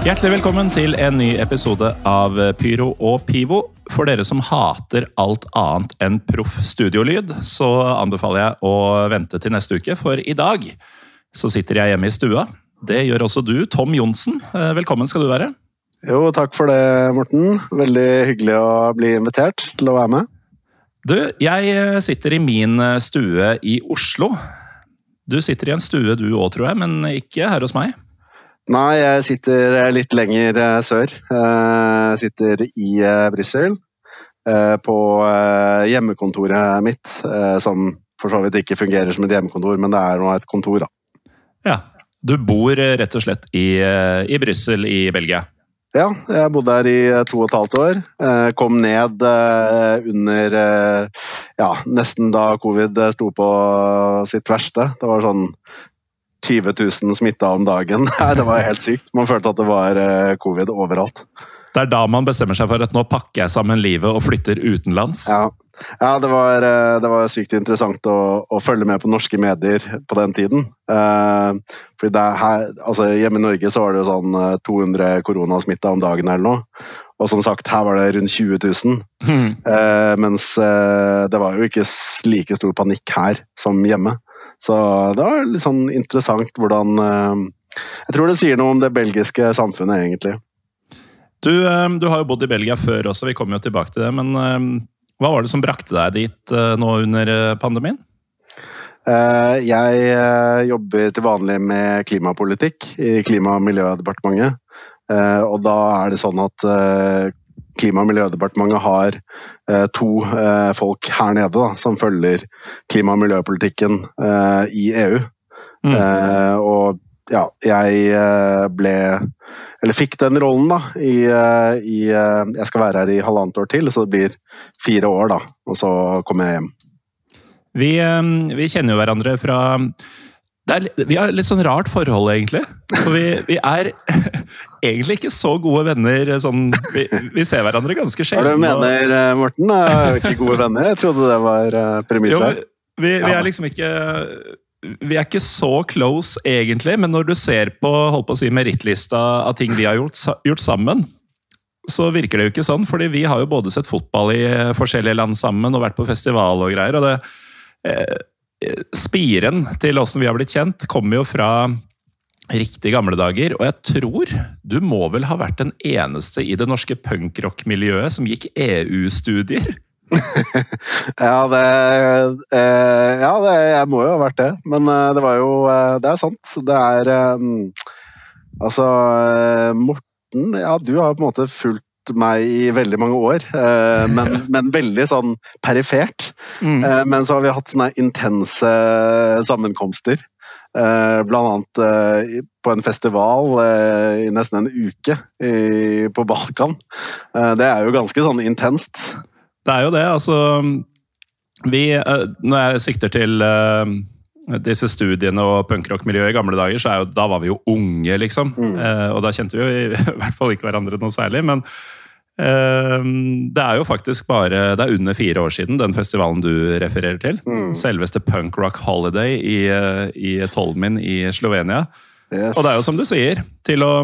Hjertelig velkommen til en ny episode av Pyro og Pivo. For dere som hater alt annet enn proff studiolyd, så anbefaler jeg å vente til neste uke, for i dag så sitter jeg hjemme i stua. Det gjør også du, Tom Johnsen. Eh, Velkommen skal du være. Jo, takk for det, Morten. Veldig hyggelig å bli invitert til å være med. Du, jeg eh, sitter i min eh, stue i Oslo. Du sitter i en stue du òg, tror jeg, men ikke her hos meg. Nei, jeg sitter litt lenger eh, sør. Jeg sitter i eh, Brussel. eh, På eh, hjemmekontoret mitt, eh, som for så vidt ikke fungerer som et hjemmekontor, men det er nå et kontor, da. Ja. Du bor eh, rett og slett i, eh, i Brussel i Belgia. Ja, jeg bodde her i eh, to og et halvt år. Eh, Kom ned eh, under eh, ja, nesten da covid sto på sitt verste. Det var sånn 20 000 smitta om dagen. Det var helt sykt. Man følte at det var eh, covid overalt. Det er da man bestemmer seg for at nå pakker jeg sammen livet og flytter utenlands. Ja, ja det, var, eh, det var sykt interessant å, å følge med på norske medier på den tiden. Eh, fordi det er her, altså Hjemme i Norge så var det jo sånn eh, 200 koronasmitta om dagen eller noe. Og som sagt, her var det rundt 20 000. Mm. Eh, mens eh, det var jo ikke like stor panikk her som hjemme. Så det var litt sånn interessant hvordan eh, Jeg tror det sier noe om det belgiske samfunnet, egentlig. Du, eh, du har jo bodd i Belgia før også, vi kommer jo tilbake til det. Men eh, hva var det som brakte deg dit nå under pandemien? Jeg jobber til vanlig med klimapolitikk i Klima- og miljødepartementet. Og da er det sånn at Klima- og miljødepartementet har to eh, folk her nede da, som følger klima- og miljøpolitikken eh, i EU. Mm. Eh, og ja, jeg eh, ble Eller fikk den rollen, da. I, eh, i eh, Jeg skal være her i halvannet år til, så det blir fire år, da. Og så kommer jeg hjem. Vi, eh, vi kjenner jo hverandre fra er, Vi har litt sånn rart forhold, egentlig. For vi, vi er egentlig ikke så gode venner. Sånn, vi, vi ser hverandre ganske sjelden. Hva du mener, eh, Morten? Er vi ikke gode venner? Jeg trodde det var eh, premisset. vi, vi er liksom ikke Vi er ikke så close, egentlig, men når du ser på på å si, merittlista av ting vi har gjort, gjort sammen, så virker det jo ikke sånn. fordi vi har jo både sett fotball i eh, forskjellige land sammen og vært på festival og greier. og det eh, Spiren til åssen vi har blitt kjent, kommer jo fra riktig gamle dager. Og jeg tror du må vel ha vært den eneste i det norske punkrock-miljøet som gikk EU-studier? Ja, det, eh, ja det, jeg må jo ha vært det. Men eh, det var jo eh, Det er sant. Det er eh, Altså, eh, Morten Ja, du har på en måte fulgt meg i veldig mange år, eh, men, men veldig sånn perifert. Mm. Eh, Men så har vi hatt sånne intense sammenkomster. Eh, Blant annet på en festival i nesten en uke på Balkan. Det er jo ganske sånn intenst. Det er jo det, altså vi, Når jeg sikter til disse studiene og punkrock-miljøet i gamle dager, så er jo, da var vi jo unge, liksom. Mm. Eh, og da kjente vi jo i, i hvert fall ikke hverandre noe særlig. Men det er jo faktisk bare Det er under fire år siden den festivalen du refererer til. Mm. Selveste Punk Rock Holiday i, eh, i Tolmin i Slovenia. Yes. Og det er jo som du sier, til å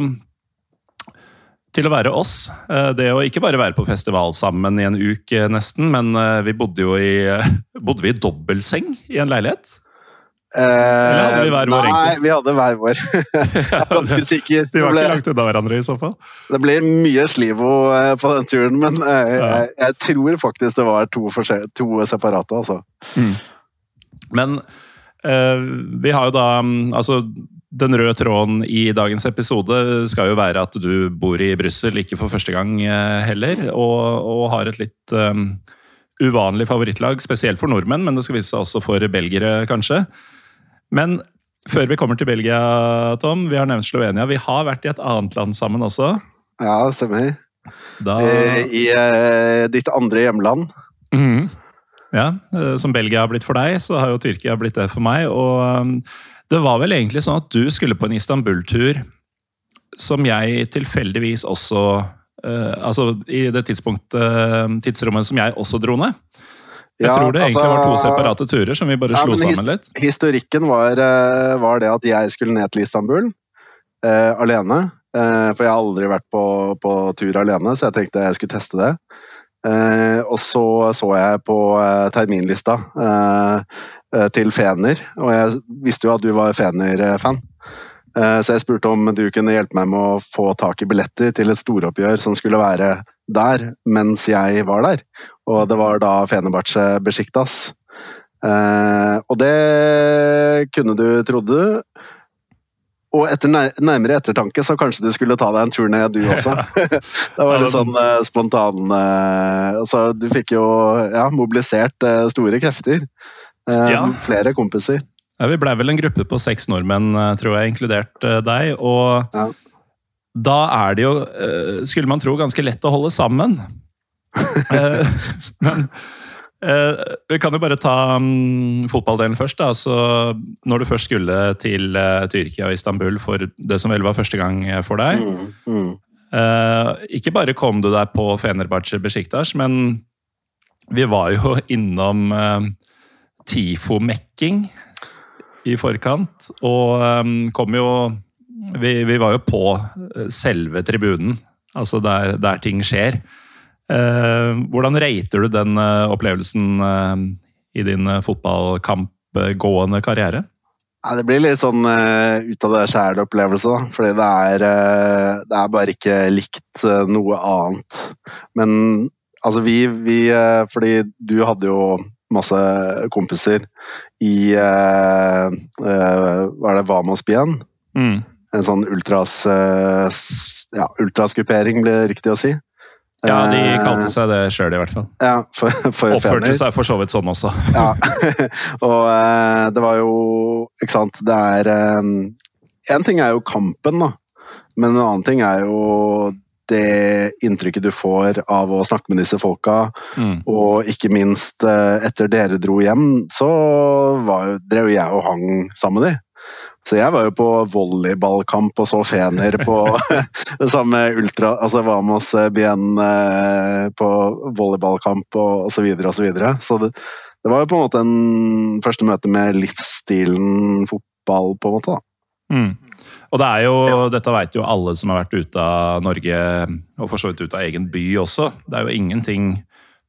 til å være oss. Eh, Det å ikke bare være på festival sammen i en uke, nesten, men eh, vi bodde jo i Bodde vi i dobbeltseng i en leilighet? Eller hadde vi hver vår, Nei, egentlig? vi hadde hver vår. Jeg er ganske sikker. De var ble, ikke langt unna hverandre, i så fall. det ble mye slivo eh, på den turen, men jeg, jeg, jeg tror faktisk det var to, to separate, altså. Men eh, vi har jo da mm, Altså, den røde tråden i dagens episode skal jo være at du bor i Brussel, ikke for første gang eh, heller, og, og har et litt um, uvanlig favorittlag, spesielt for nordmenn, men det skal vise seg også for belgere, kanskje. Men før vi kommer til Belgia, Tom, vi har nevnt Slovenia. Vi har vært i et annet land sammen også. Ja, det stemmer. Da... I, i uh, ditt andre hjemland. Mm. Ja, uh, som Belgia har blitt for deg, så har jo Tyrkia blitt det for meg. Og um, det var vel egentlig sånn at du skulle på en Istanbul-tur som jeg tilfeldigvis også uh, Altså i det tidsrommet som jeg også dro ned. Jeg ja, tror det egentlig altså, var to separate turer som vi bare slo sammen litt. Historikken var, var, det at jeg skulle ned til Istanbul eh, alene. Eh, for jeg har aldri vært på, på, tur alene, så jeg tenkte jeg skulle teste det. Eh, og så så jeg på terminlista til Fener, og jeg visste jo at du var Fener-fan. Så jeg spurte om du kunne hjelpe meg med å få tak i billetter til et storoppgjør som skulle være der mens jeg var der. Og det var da Fenebache Besiktas. Eh, og det kunne du, trodde du. Og etter nærmere ettertanke så kanskje du skulle ta deg en tur ned, du også. det var litt sånn eh, spontan eh, Så du fikk jo ja, mobilisert eh, store krefter. Ja. Flere kompiser. Ja, vi blei vel en gruppe på seks nordmenn, tror jeg, inkludert deg. Og ja. da er det jo, skulle man tro, ganske lett å holde sammen. Eh, men vi kan jo bare ta um, fotballdelen først. da, så Når du først skulle til Tyrkia og Istanbul for det som vel var første gang for deg mm, mm. Ikke bare kom du deg på Fenerbahçe Besjiktas, men vi var jo innom Tifo-mekking i forkant. Og um, kom jo vi, vi, var jo på selve tribunen, altså der, der ting skjer. Eh, hvordan rater du den eh, opplevelsen eh, i din fotballkampgående karriere? Ja, det blir litt sånn uh, ut av det sjæl-opplevelse, da. Fordi det er, uh, det er bare ikke likt uh, noe annet. Men altså, vi, vi Fordi du hadde jo masse kompiser i Hva er det, Vamos-bien? Mm. En sånn ultras Ja, ultraskupering, blir det riktig å si. Ja, de eh, kalte seg det sjøl, i hvert fall. Ja, for, for Oppførte seg for så vidt sånn også. ja, og uh, det var jo Ikke sant, det er Én En ting er jo kampen, da. Men en annen ting er jo det inntrykket du får av å snakke med disse folka. Mm. Og ikke minst etter dere dro hjem, så var, drev jeg og hang sammen med dem. Så jeg var jo på volleyballkamp og så Fener på det samme ultra Altså Vamos Bien eh, på volleyballkamp og osv. Så, videre, og så, så det, det, var jo på en måte en første møte med livsstilen fotball, på en måte. da. Mm. Og det er jo, ja. dette vet jo alle som har vært ute av Norge, og for så vidt ut av egen by også. Det er jo ingenting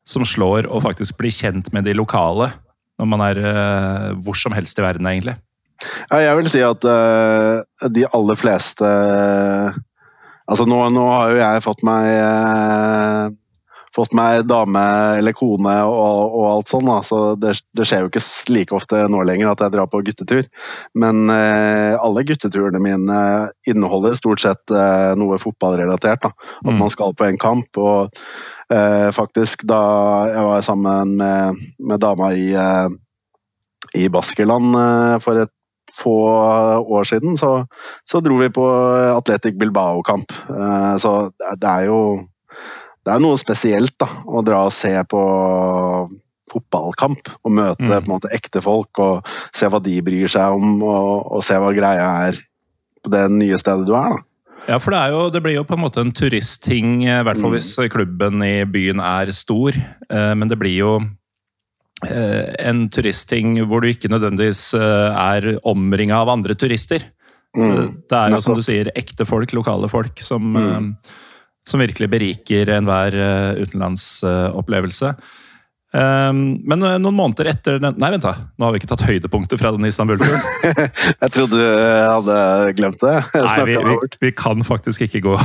som slår å faktisk bli kjent med de lokale når man er uh, hvor som helst i verden, egentlig. Ja, jeg vil si at uh, de aller fleste Altså nå, nå, har jo jeg fått meg uh, fått meg dame eller kone og, og alt sånn, da. så det, det, skjer jo ikke like ofte nå lenger at jeg drar på guttetur. Men eh, alle gutteturene mine inneholder stort sett noe fotballrelatert. da. At mm. man skal på en kamp. og faktisk da jeg var sammen med, med dama i i Baskerland for et få år siden så, så dro vi på Atletic Bilbao-kamp. Eh, så det er jo det er noe spesielt da, å dra og se på fotballkamp og møte mm. på en måte ekte folk og se hva de bryr seg om, og, og se hva greia er på det nye stedet du er. da. Ja, for det, jo, det, blir jo på en måte en turistting, i hvert fall mm. hvis klubben i byen er stor. Eh, men det blir jo Eh, en turistting hvor du ikke nødvendigvis eh, er omringa av andre turister. Mm. Eh, det er jo som du sier, ekte folk, lokale folk, som, mm. Som virkelig beriker enhver utenlandsopplevelse. Men noen måneder etter den Nei, vent, da. Nå har vi ikke tatt høydepunktet fra den Istanbul-turen. Jeg trodde du hadde glemt det. Nei, vi, vi, vi, kan faktisk ikke gå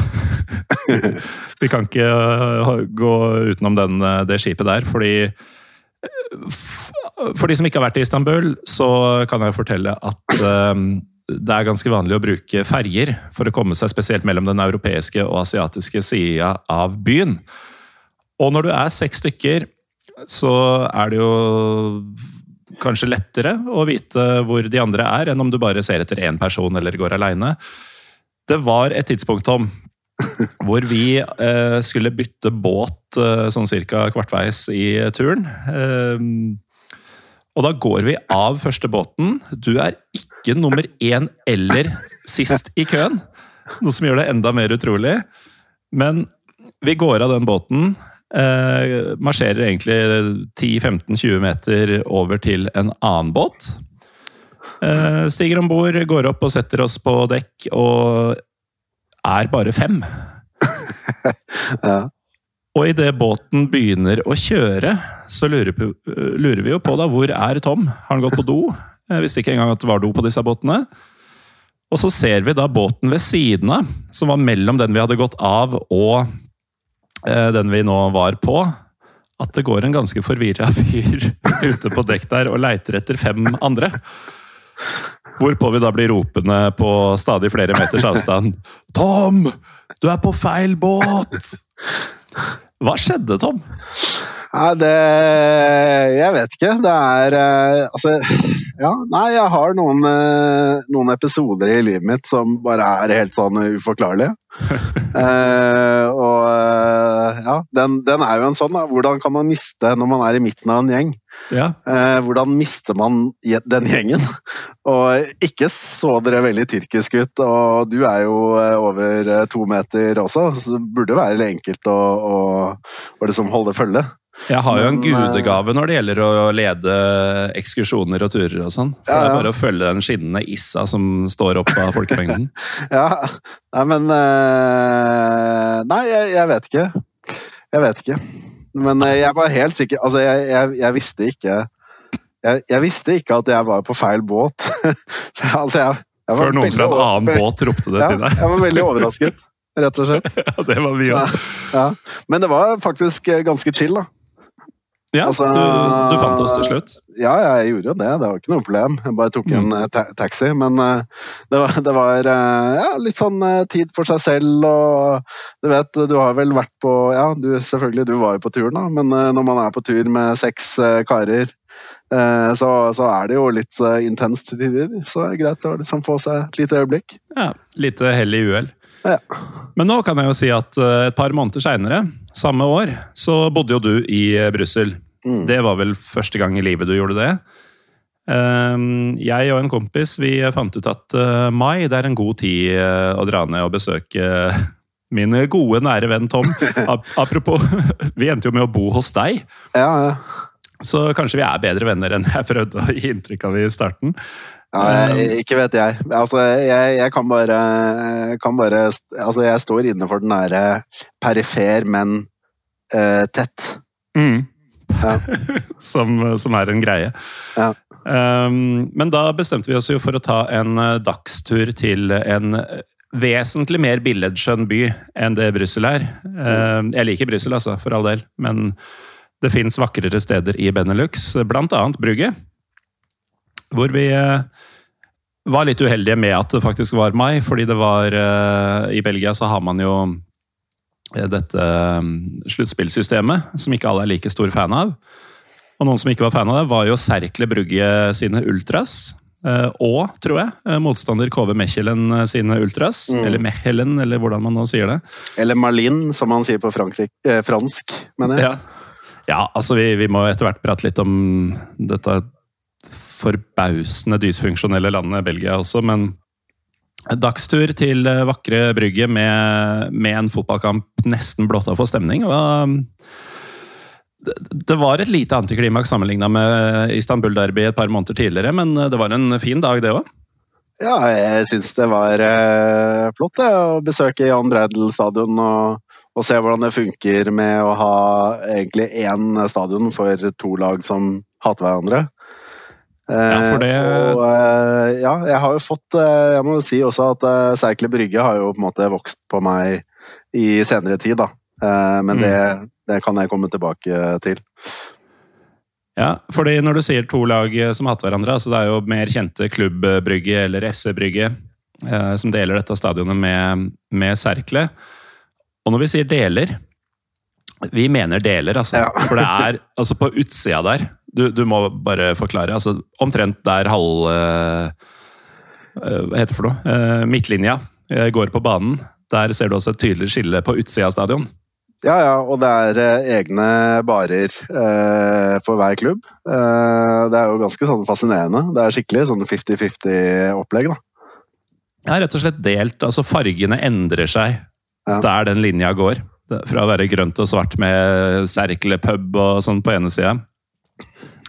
Vi kan ikke gå utenom den, det skipet der, fordi for de som ikke har vært i Istanbul, så kan jeg fortelle at um, det er ganske vanlig å bruke ferjer for å komme seg spesielt mellom den europeiske og asiatiske sida av byen. Og når du er seks stykker, så er det jo kanskje lettere å vite hvor de andre er, enn om du bare ser etter én person eller går aleine. Det var et tidspunkt, Tom, hvor vi eh, skulle bytte båt eh, sånn cirka kvartveis i turen. Eh, og da går vi av første båten. Du er ikke nummer én eller sist i køen. Noe som gjør det enda mer utrolig. Men vi går av den båten. Eh, marsjerer egentlig 10-15-20 meter over til en annen båt. Eh, stiger om bord, går opp og setter oss på dekk, og er bare fem. ja. Og idet båten begynner å kjøre, så lurer, lurer, vi jo på da, hvor er Tom? Har han gått på do? Jeg visste ikke engang at det var do på disse båtene. Og så ser vi da båten ved siden av, som var mellom den vi hadde gått av og eh, den vi nå var på. At det går en ganske forvirra fyr ute på dekk der og leiter etter fem andre. Hvorpå vi da blir ropende på stadig flere meters avstand. Tom! Du er på feil båt! Hva skjedde, Tom? Nei, det Jeg vet ikke. Det er eh, Altså, ja. Nei, jeg har noen, eh, noen episoder i livet mitt som bare er helt sånn uforklarlige. eh, og eh, ja, den, den, er jo en sånn, da. Hvordan kan man miste når man er i midten av en gjeng? Ja. Eh, hvordan mister man den gjengen? Og ikke så dere veldig tyrkisk ut, og du er jo over to meter også, så det burde være enkelt å, å, å liksom holde følge. Jeg har jo en eh, gudegave når det gjelder å lede ekskursjoner og turer og sånn. For ja, ja. det er bare å følge den skinnende issa som står opp av folkemengden. ja, Nei, men uh, Nei, jeg, jeg, vet ikke. Jeg vet ikke. Men uh, jeg var helt sikker Altså, jeg, jeg, jeg visste ikke jeg, visste ikke at jeg var på feil båt. altså, Før noen fra en annen båt ropte det til deg? jeg var veldig overrasket, rett og slett. ja, det var vi òg. Ja. Men det var faktisk ganske chill, da. Ja, altså, du, du, fant oss til slutt? Ja, jeg gjorde jo det. Det var ikke noe problem. Jeg bare tok en mm. Eh, ta taxi. Men uh, det var, det var uh, ja, litt sånn tid for seg selv og Du vet, du har vel vært på Ja, du, selvfølgelig, du var jo på turen, da. Men når man er på tur med seks karer så, så, er det jo litt intenst til tider. Så det er greit å liksom få seg et lite øyeblikk. Ja, Lite hell i uhell. Ja. Men nå kan jeg jo si at et par måneder seinere samme år så bodde jo du i eh, Brussel. Mm. Det var vel første gang i livet du gjorde det. Ehm, jeg og en kompis vi fant ut at eh, mai det er en god tid eh, å dra ned og besøke min gode, nære venn Tom. Apropos, vi endte jo med å bo hos deg. Ja, ja. Så kanskje vi er bedre venner enn jeg prøvde å gi inntrykk av i starten. Ja, jeg, ikke vet jeg. Altså, jeg, jeg kan, bare, kan bare, Altså, jeg står inne for den nære perifer, men uh, tett. Mm. Ja. som, som, er en greie. Ja. Um, men da bestemte vi oss jo for å ta en eh, dagstur til en vesentlig mer billedskjønn by enn det Brussel er. Um, jeg liker Brussel, altså, for all del, men det fins vakrere steder i Benelux, blant annet Brugge. Hvor vi eh, var litt uheldige med at det faktisk var mai, fordi det var eh, I Belgia så har man jo eh, dette sluttspillsystemet, som ikke alle er like stor fan av. Og noen som ikke var fan av det, var jo Serkle Brugge sine Ultras. Og, tror jeg, motstander KV Mechelen sine Ultras. Mm. Eller Mechelen, eller hvordan man nå sier det. Eller Marlin, som man sier på eh, fransk, mener jeg. Ja, ja altså vi, vi må etter hvert prate litt om dette forbausende dysfunksjonelle landet Belgia også, men dagstur til vakre Brygge med, med en fotballkamp nesten blotta for stemning. Og, det var et lite antiklimaks sammenligna med Istanbul-derby et par måneder tidligere, men det var en fin dag, det òg. Ja, jeg syns det var eh, flott det, å besøke Jan Breidel stadion og, og, se hvordan det funker med å ha egentlig én stadion for to lag som hater hverandre. Ja, for det... Og, eh, ja, jeg har jo fått eh, Jeg må si også at uh, Serkle Brygge har jo på en måte vokst på meg i senere tid, da. men mm. det, det, kan jeg komme tilbake til. Ja, fordi når du sier to lag som hater hverandre, altså det er jo mer kjente Klubb Brygge eller FC Brygge eh, som deler dette stadionet med, med Serkle. Og når vi sier deler Vi mener deler, altså. Ja. For det er altså på utsida der du, du må bare forklare. altså Omtrent der halv eh, eh, Hva heter det for noe? Eh, midtlinja går på banen. Der ser du også et tydelig skille på utsida av stadion. Ja, ja, og det er egne barer eh, for hver klubb. Eh, det er jo ganske sånn fascinerende. Det er skikkelig sånn 50-50-opplegg, da. Ja, rett og slett delt. Altså fargene endrer seg Ja. der den linja går. Fra å være grønt og svart med serklepub og sånn på ene sida.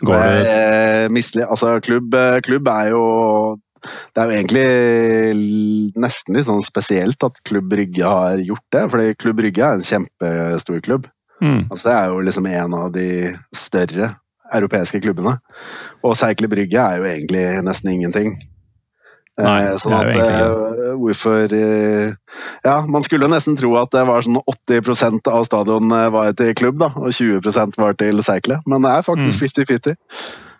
Går det Eh, mislig, altså, klubb, eh, klubb er jo Det er jo egentlig nesten litt sånn spesielt at Klubb Rygge har gjort det. fordi Klubb Rygge er en kjempestor klubb. mm. Altså, det er jo liksom en av de større europeiske klubbene. Og Seikle Brygge er jo egentlig nesten ingenting. Nei, Eh, sånn at egentlig eh, hvorfor eh, Ja, man skulle nesten tro at det var sånn 80% av stadion var til klubb, da, og 20% var til Serkle. Men det er faktisk Mm. 50-50.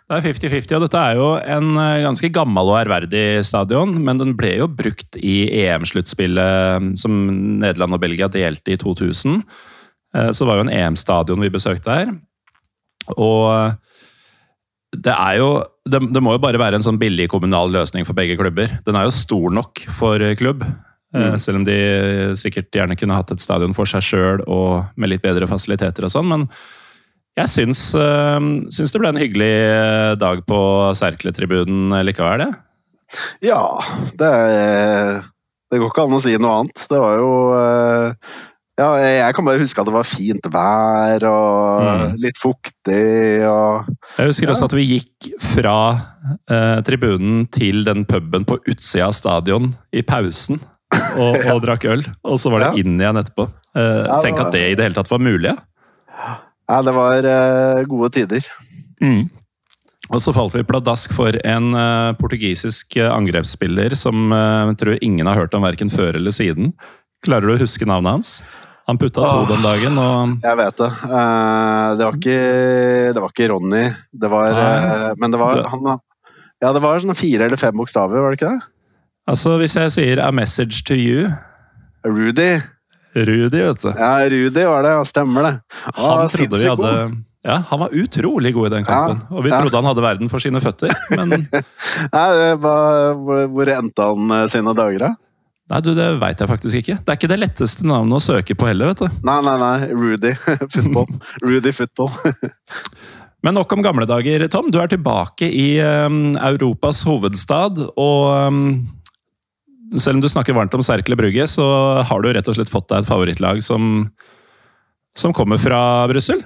Det er 50-50, og dette er jo en ganske gammel og ærverdig stadion, men den ble jo brukt i EM-sluttspillet som Nederland og Belgia delte i 2000. Så det var jo en EM-stadion vi besøkte her. Og det er jo det, det må jo bare være en sånn billig kommunal løsning for begge klubber. Den er jo stor nok for klubb, eh, Mm. selv om de sikkert gjerne kunne hatt et stadion for seg sjøl og med litt bedre fasiliteter og sånn, men jeg syns, øh, syns det ble en hyggelig dag på Serkletribunen likevel, det. Ja, det, er- det går ikke an å si noe annet. Det var jo eh, Ja, jeg kan bare huske at det var fint vær og Mm. litt fuktig og Jeg husker Ja. også at vi gikk fra eh, tribunen til den puben på utsida av stadion i pausen og, og drakk øl. Og så var det Ja. inn igjen etterpå. Eh, Ja, tenk at det i det hele tatt var mulig. Ja. Ja, det var eh, gode tider. Mm. Og så falt vi pladask for en eh, portugisisk angrepsspiller som eh, jeg tror ingen har hørt om verken før eller siden. Klarer du å huske navnet hans? Han putta to Åh. den dagen, og Jeg vet det. Eh, det, var ikke, det var ikke Ronny. Det var Nei. eh, Men det var Det- han Ja, det var sånn fire eller fem bokstaver, var det ikke det? altså, hvis jeg sier 'a message to you' Rudy. Rudy, vet du. Ja, Rudy var det. Ja, stemmer det. Han Ah, trodde vi hadde ja, Han var utrolig god i den kampen. Ja, Og vi ja. trodde han hadde verden for sine føtter. Men Nei, hva, hvor, hvor endte han eh, sine dager, da? Nei, du, det veit jeg faktisk ikke. Det er ikke det letteste navnet å søke på heller, vet du. Nei, nei, nei. Rudy football. Rudy football. Men nok om gamle dager, Tom. Du er tilbake i um, Europas hovedstad, og um, selv om du snakker varmt om Serkle Brugge, så har du rett og slett fått deg et favorittlag som, som kommer fra Brussel.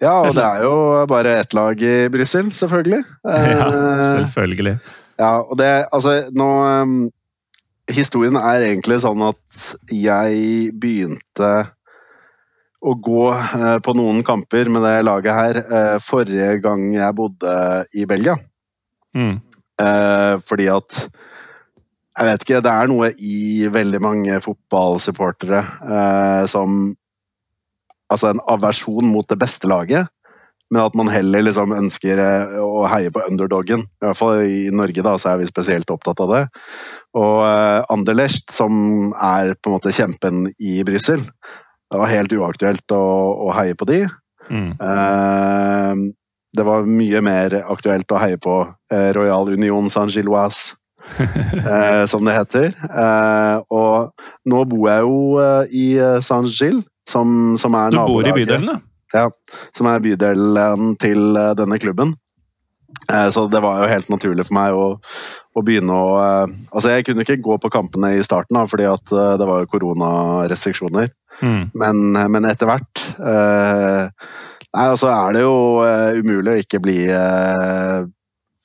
Ja, og det er jo bare ett lag i Brussel, selvfølgelig. Ja, Eh, selvfølgelig. Ja, og det Altså, nå um, Historien er egentlig sånn at jeg begynte å gå eh, på noen kamper med det laget her eh, forrige gang jeg bodde i Belgia. Mm. Eh, fordi at Jeg vet ikke, det er noe i veldig mange fotballsupportere som Altså en aversjon mot det beste laget, men at man heller liksom ønsker eh, å heie på underdogen. I hvert fall i Norge da, så er vi spesielt opptatt av det. Og eh, Anderlecht, som er på en måte kjempen i Brussel, det var helt uaktuelt å, å heie på de. Mm. Eh, det var mye mer aktuelt å heie på eh, Royal Union Saint-Gilloise, eh, som det heter. Eh, og nå bor jeg jo i Saint-Gilles, som, som er Du bor i bydelen, da? Ja, som er bydelen til eh, denne klubben. Eh, Så det var jo helt naturlig for meg å, å begynne å eh, Altså, jeg kunne ikke gå på kampene i starten, da, fordi at det var jo koronarestriksjoner. Mm. Men, men etter hvert eh, Nei, altså er det jo umulig å ikke bli eh,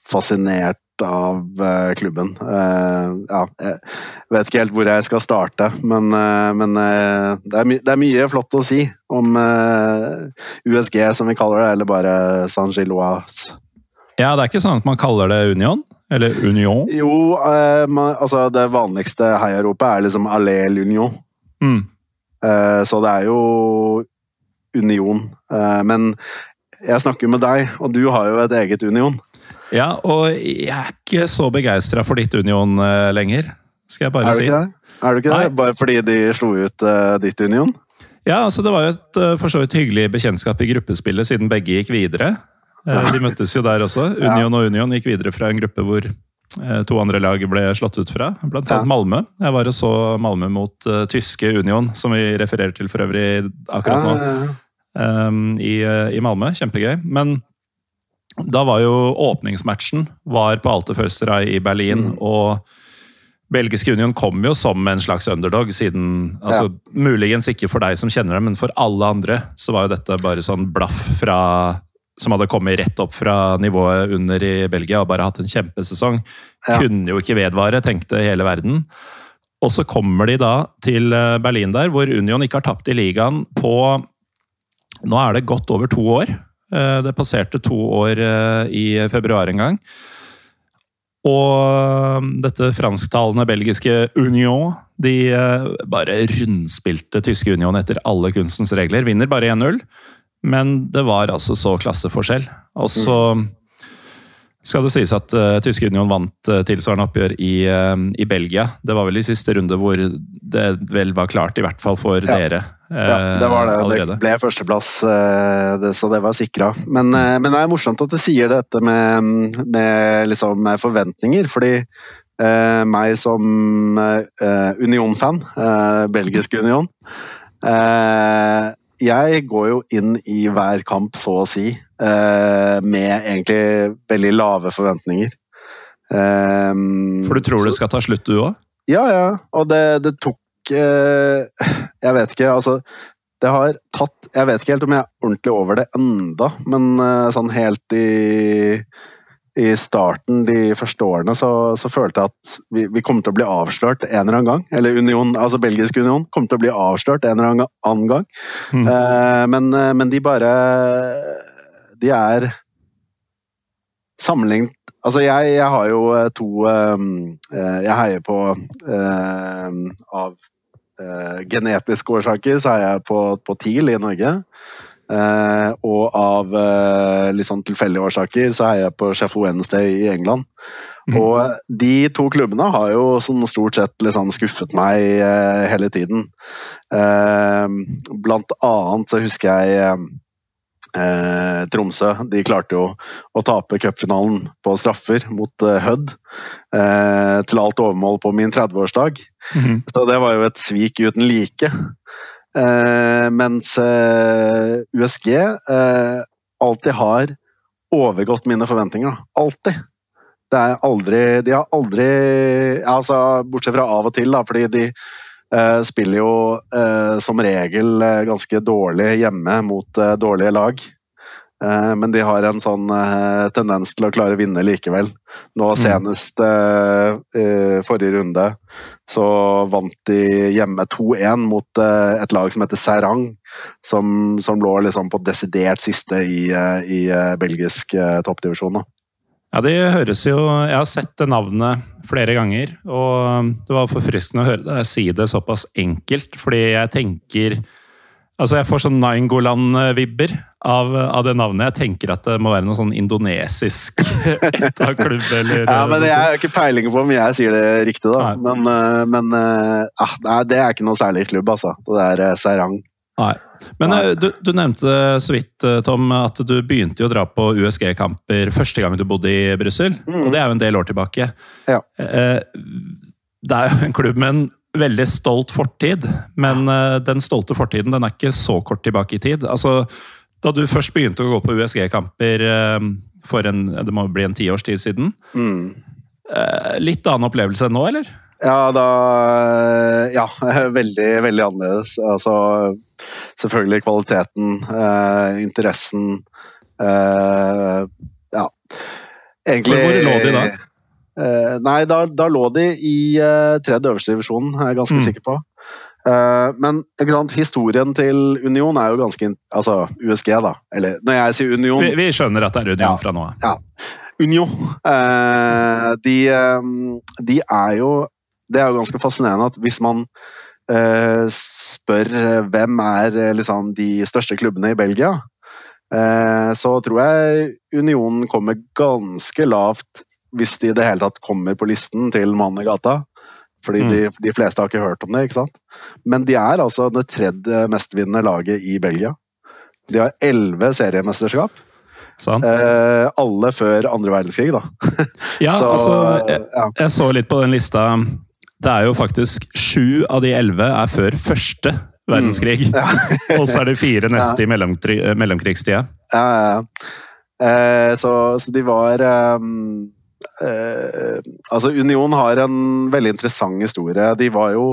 fascinert av eh, klubben. Eh, ja, jeg vet ikke helt hvor jeg skal starte, men, eh, men det, er det er mye flott å si om USG, som vi kaller det, eller bare Saint-Gilloise. Ja, det er ikke sånn at man kaller det Union? Eller Union? Jo, man, altså det vanligste heiaropet er liksom Allel Union. Mm. Så det er jo union. Men jeg snakker med deg, og du har jo et eget Union. Ja, og jeg er ikke så begeistra for ditt Union uh, lenger, skal jeg bare er si. Det? Er du ikke det? Bare fordi de slo ut uh, ditt Union? Ja, altså det var jo et uh, for så vidt hyggelig bekjentskap i gruppespillet, siden begge gikk videre. de møttes jo der også. Union ja. og Union gikk videre fra en gruppe hvor to andre lag ble slått ut fra, blant annet ja. Malmö. Jeg var og så Malmö mot tyske Union, som vi refererer til for øvrig akkurat nå. Um, i, i Malmö. Kjempegøy. Men da var jo åpningsmatchen var på Alte Försterei i Berlin. Mm. og Belgiske Union kom jo som en slags underdog, siden altså, ja. Muligens ikke for deg som kjenner dem, men for alle andre så var jo dette bare sånn blaff fra som hadde kommet rett opp fra nivået under i Belgia og bare hatt en kjempesesong. Ja. Kunne jo ikke vedvare, tenkte hele verden. Og så kommer de da til eh, Berlin der, hvor Union ikke har tapt i ligaen på Nå er det godt over to år. Eh, det passerte to år eh, i februar en gang. Og um, dette fransktalende belgiske Union de eh, bare rundspilte tyske Union etter alle kunstens regler. Vinner bare 1-0, men det var altså så klasseforskjell. Og så mm skal det sies at uh, tyske Union vant uh, tilsvarende oppgjør i, uh, i, Belgia. Det var vel i siste runde hvor det vel var klart, i hvert fall for ja. dere. Ja, det var det. Allerede. Det ble førsteplass, så det var sikra. Men, men, det er morsomt at du sier dette med, med, liksom, med forventninger, fordi meg som Union-fan, belgisk Union jeg går jo inn i hver kamp, så å si, eh, med egentlig veldig lave forventninger. For du tror så, det skal ta slutt, du òg? Ja, ja. Og det, det tok eh, Jeg vet ikke, altså. Det har tatt Jeg vet ikke helt om jeg er ordentlig over det enda, men eh, sånn helt i i starten de første årene så, så følte jeg at vi, vi, kom til å bli avslørt en eller annen gang. Eller Union, altså Belgisk Union kom til å bli avslørt en eller annen gang. Mm. Uh, men, men, de bare De er sammenlignet Altså, jeg, jeg har jo to uh, Jeg heier på uh, Av genetiske årsaker så er jeg på, på TIL i Norge. Eh, og av eh, litt sånn tilfeldige årsaker så heier jeg på Sheffield Wednesday i England. Mm. Og de to klubbene har jo sånn stort sett liksom skuffet meg eh, hele tiden. Eh, blant annet så husker jeg eh, Tromsø. De klarte jo å tape cupfinalen på straffer mot eh, Hødd. til alt overmål på min 30-årsdag. Mm. Så det var jo et svik uten like. Uh, mens eh, USG eh, alltid har overgått mine forventninger. Da. Alltid. Det er aldri De har aldri altså, Bortsett fra av og til, da, fordi de spiller jo som regel ganske dårlig hjemme mot dårlige lag. Men de har en sånn tendens til å klare å vinne likevel. Nå mm. senest forrige runde så vant de hjemme 2-1 mot et lag som heter Serang, som, som lå liksom på desidert siste i, i belgisk toppdivisjon. Ja, det høres jo Jeg har sett det navnet flere ganger, og det var forfriskende å høre deg si det såpass enkelt, fordi jeg tenker Altså, Jeg får sånn Nainggoland-vibber av, av, det navnet. Jeg tenker at det må være noe sånn indonesisk etterklubb. eller Ja, men Jeg har ikke peiling på om jeg sier det riktig, da. Nei. Men, eh, men ah, nei, det er ikke noe særlig klubb, altså. Det er eh, Serang. Nei. Men. Du, du, nevnte så vidt, Tom, at du begynte å dra på USG-kamper første gang du bodde i Brussel. Mm. Og det er jo en del år tilbake. Ja. Det er jo en klubb med en veldig stolt fortid, men den stolte fortiden den er ikke så kort tilbake i tid. Altså, da du først begynte å gå på USG-kamper for en, det må bli en tiårs tid siden mm. Litt annen opplevelse enn nå, eller? Ja, da Ja, veldig, veldig annerledes. Altså, selvfølgelig kvaliteten, interessen Ja. Egentlig Hvor, lå de da? Eh, nei, da, da, lå de i uh, tredje øverste divisjon, er jeg ganske mm. sikker på. Uh, men historien til Union er jo ganske Altså USG, da. Eller når jeg sier Union Vi, vi skjønner at det er Union ja, fra nå av. Ja. Union. De, de, er jo Det er jo ganske fascinerende at hvis man spør hvem er liksom de største klubbene i Belgia, Eh, så tror jeg Unionen kommer ganske lavt, hvis de i det hele tatt kommer på listen til Mannen i gata. Fordi Mm. de, de fleste har ikke hørt om det, ikke sant. Men de er altså det tredje mestvinnende laget i Belgia. De har elleve seriemesterskap. Sant? Eh, alle før andre verdenskrig, da. Ja, Så, altså, jeg, ja. jeg så litt på den lista. Det er jo faktisk sju av de elleve er før første verdenskrig. Og så er det fire neste i mellomkri mellomkrigstida. Ja, ja, ja. Eh, så, så de var ehm, eh, Altså, Union har en veldig interessant historie. De var jo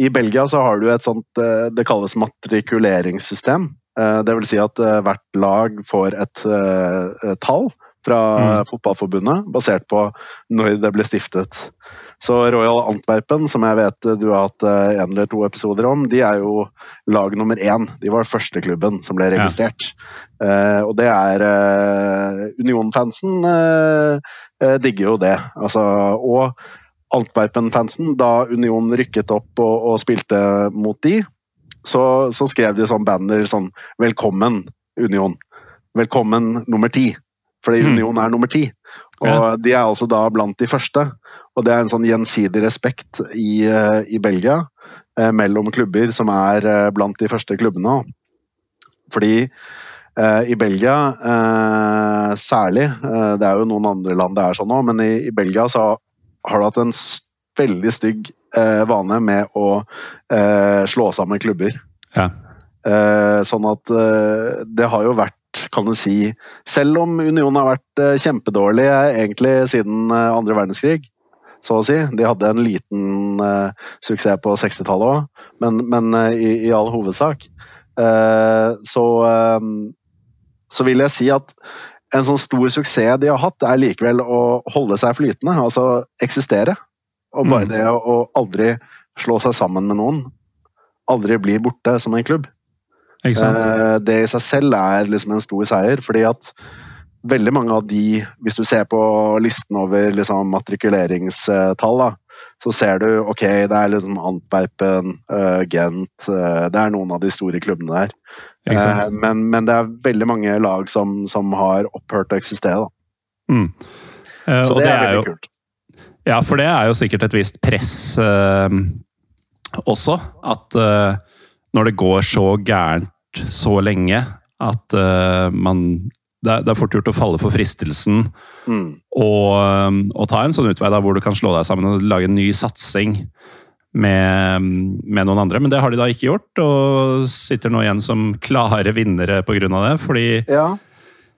I Belgia så har du et sånt eh, Det kalles matrikuleringssystem. Eh, det vil si at eh, hvert lag får et eh, tall fra Mm. fotballforbundet, basert på når det ble stiftet. Så Royal Antwerpen, som jeg vet du har hatt én en eller to episoder om, de er jo lag nummer én. De var første klubben som ble registrert. Eh, og det er eh, Union-fansen eh, eh, digger jo det. Altså, og Antwerpen-fansen, da Union rykket opp og, og spilte mot de, så, så skrev de sånn banner sånn 'Velkommen, Union'. Velkommen nummer ti. Fordi Mm. Union er nummer ti. Og Ja. de er altså da blant de første. Og det er en sånn gjensidig respekt i, eh, i Belgia eh, mellom klubber som er eh, blant de første klubbene. Fordi eh, i Belgia eh, særlig, eh, det er jo noen andre land det er sånn òg, men i, i Belgia så har du hatt en veldig stygg vane med å eh, slå sammen klubber. Ja. Eh, sånn at det har jo vært, kan du si Selv om Union har vært kjempedårlig egentlig siden eh, andre verdenskrig, så å si. De hadde en liten uh, suksess på 60-tallet òg, men, men uh, i, i all hovedsak. Uh, så, eh, så vil jeg si at en sånn stor suksess de har hatt, er likevel å holde seg flytende. Altså eksistere. Og bare Mm. det å aldri slå seg sammen med noen. Aldri bli borte som en klubb. Eh, Det i seg selv er liksom en stor seier, fordi at veldig mange av de, hvis du ser på listen over liksom matrikuleringstall, da, så ser du ok, det er liksom Antwerpen, uh, Gent, uh, det er noen av de store klubbene der. Eh, Men, men det er veldig mange lag som, som har opphørt å eksistere. Da. Mm. Så det, det, er veldig jo, kult. Ja, for det er jo sikkert et visst press eh, også. At når det går så gærent så lenge at uh, man det er, det er fort gjort å falle for fristelsen Mm. og, eh, og ta en sånn utvei da, hvor du kan slå deg sammen og lage en ny satsing med, med noen andre. Men det har de da ikke gjort, og sitter nå igjen som klare vinnere pga. det. Fordi Ja.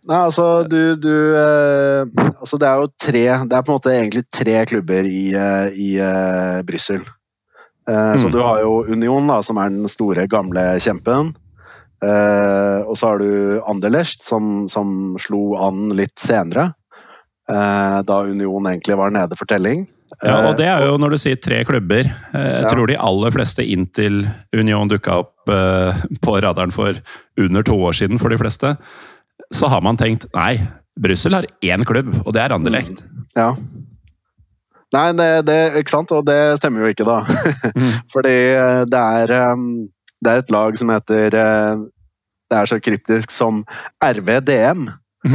Nei, altså du, du eh, Altså det er jo tre Det er på en måte egentlig tre klubber i, eh, i eh, Brussel. Eh, Så Mm. du har jo Union, da, som er den store, gamle kjempen. Eh, og så har du Anderlecht, som, som slo an litt senere. Eh, da Union egentlig var nede for telling. Ja, og det Eh, er jo når du sier tre klubber. Eh, Jeg Ja. tror de aller fleste inntil Union dukka opp eh, på radaren for under to år siden for de fleste, så har man tenkt nei, Brussel har én klubb, og det er Anderlecht. Ja. Nei, det, det, ikke sant? Og det stemmer jo ikke, da. Mm. Fordi eh, det er, eh, det er et lag som heter eh, Det er så kryptisk som RVDM.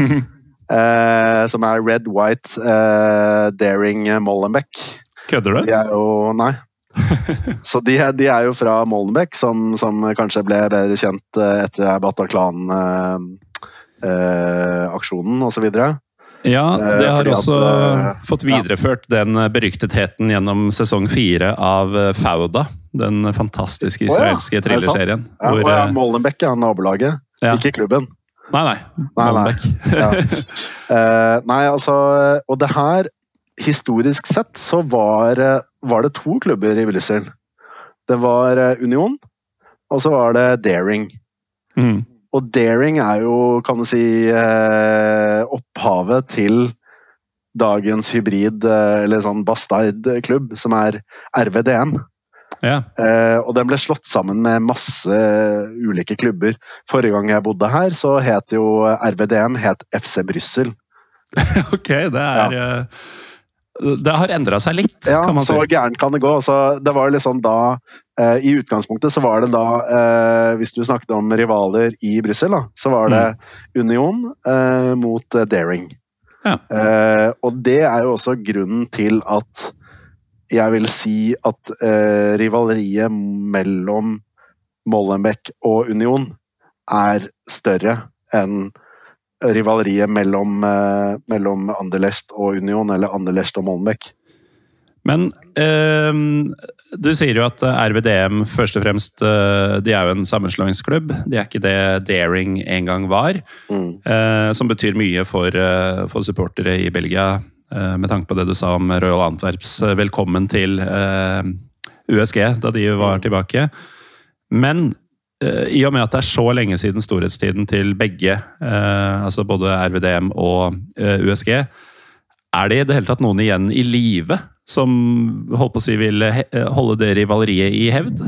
eh, som er Red White eh, Daring Molenbeek. Kødder du? De er jo Nei. Så de er, de er jo fra Molenbeek, som, som kanskje ble bedre kjent etter Bataclan-aksjonen osv. Ja, Eh, det har også at, eh, fått videreført den beryktetheten gjennom sesong fire av eh, Fauda. Den fantastiske israelske oh, ja. thrillerserien. Ja, hvor, ja, Molenbeck er nabolaget, Ja. ikke klubben. Nei, nei. Nei, nei. Molenbeek. Ja. Eh, nei, altså Og det her Historisk sett så var, eh, var det to klubber i Brussel. Det var eh, Union, og så var det Daring. Mm. Og Daring er jo, kan du si, eh, opphavet til dagens hybrid, eh, eller sånn bastardklubb, som er RVDM. Ja. Eh, og den ble slått sammen med masse ulike klubber. Forrige gang jeg bodde her, så het jo RVDM het FC Brussel. Ok, det er ja. Det har endra seg litt, Ja, kan man si. Ja, så gærent kan det gå. Så det var liksom da eh, I utgangspunktet så var det da eh, Hvis du snakket om rivaler i Brussel, så var det Union eh, mot Daring. Ja. Eh, og det er jo også grunnen til at jeg vil si at rivaleriet mellom Molenbeek og Union er større enn rivaleriet mellom, mellom Anderlecht og Union, eller Anderlecht og Molenbeek. Men eh, du sier jo at RVDM først og fremst eh, de er jo en sammenslåingsklubb. De er ikke det Daring en gang var. Mm. eh, som betyr mye for, eh, for supportere i Belgia, eh, med tanke på det du sa om Royal Antwerps eh, velkommen til eh, USG da de var tilbake. Men eh, i og med at det er så lenge siden storhetstiden til begge, eh, altså både RVDM og eh, USG, er det i det hele tatt noen igjen i live som holdt på å si vil he holde det rivaleriet i hevd?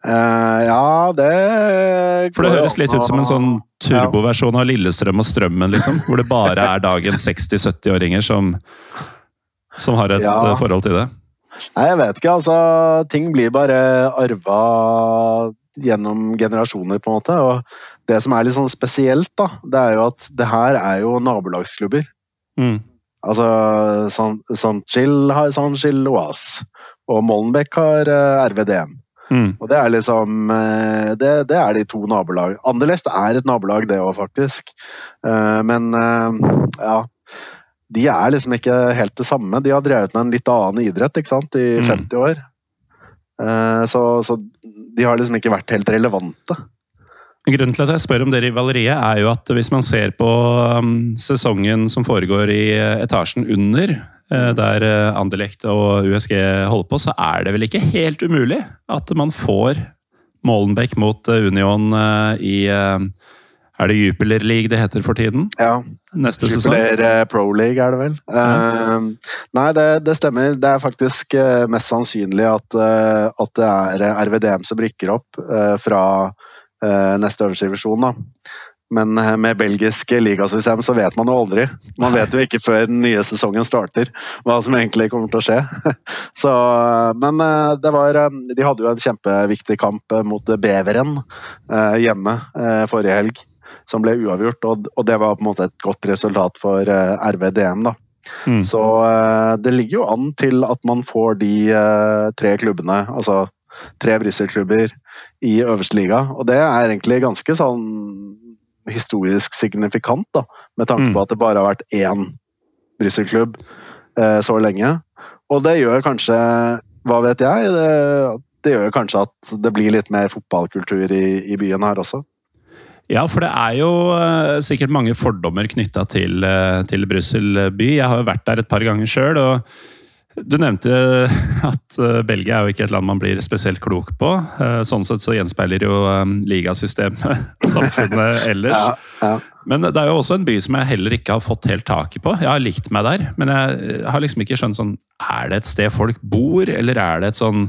Uh, ja, det For det høres litt ut som en sånn turboversjon av Lillestrøm og Strømmen, liksom. Hvor det bare er dagens 60-70-åringer som, som har et Ja. eh, forhold til det. Nei, jeg vet ikke. Altså, ting blir bare arva gjennom generasjoner, på en måte. Og det som er litt sånn spesielt, da, det er jo at det her er jo nabolagsklubber. Mm. Altså, Saint-Gilles har Sanchil Oas, og Molenbeek har uh, RVDM. Mm. Og det er liksom eh, det, det er de to nabolag. Anderlecht er et nabolag, det òg, faktisk. Uh, Men uh, ja De er liksom ikke helt det samme. De har drevet med en litt annen idrett ikke sant, i Mm. 50 år. Eh, Så, så de har liksom ikke vært helt relevante. Grunnen til at jeg spør om dere i Valeriet, er jo at hvis man ser på um, sesongen som foregår i eh, etasjen under, eh, der eh, Anderlecht og USG holder på, så er det vel ikke helt umulig at man får Molenbeck mot Union i Er det Jupiler League det heter for tiden? Ja, Neste sesong? Jubileer eh, Pro League er det vel. Eh, nei, det, det stemmer. Det er faktisk mest sannsynlig at, at det er RVDM som rykker opp uh, fra neste øverste divisjon. Da. Men eh, med belgiske ligasystem så vet man jo aldri. Man vet jo ikke før den nye sesongen starter hva som egentlig kommer til å skje. Så, eh, men eh, det var eh, De hadde jo en kjempeviktig kamp eh, mot Beveren eh, hjemme eh, forrige helg som ble uavgjort, og, det var på en måte et godt resultat for eh, RVDM. da. Mm. Så eh, det ligger jo an til at man får de eh, tre klubbene, altså tre Brussel-klubber i øverste liga, og det er egentlig ganske sånn historisk signifikant, da, med tanke Mm. på at det bare har vært én Brussel-klubb eh, så lenge. Og det gjør kanskje, hva vet jeg, det, det gjør kanskje at det blir litt mer fotballkultur i, i byen her også. Ja, for det er jo eh, sikkert mange fordommer knytta til, uh, til Brussel by. Jeg har jo vært der et par ganger sjøl, og du nevnte at eh, Belgia er jo ikke et land man blir spesielt klok på. Eh, sånn sett så gjenspeiler jo ligasystemet samfunnet ellers. Ja, ja. Men det er jo også en by som jeg heller ikke har fått helt taket på. Jeg har likt meg der, men jeg har liksom ikke skjønt sånn Er det et sted folk bor, eller er det et sånn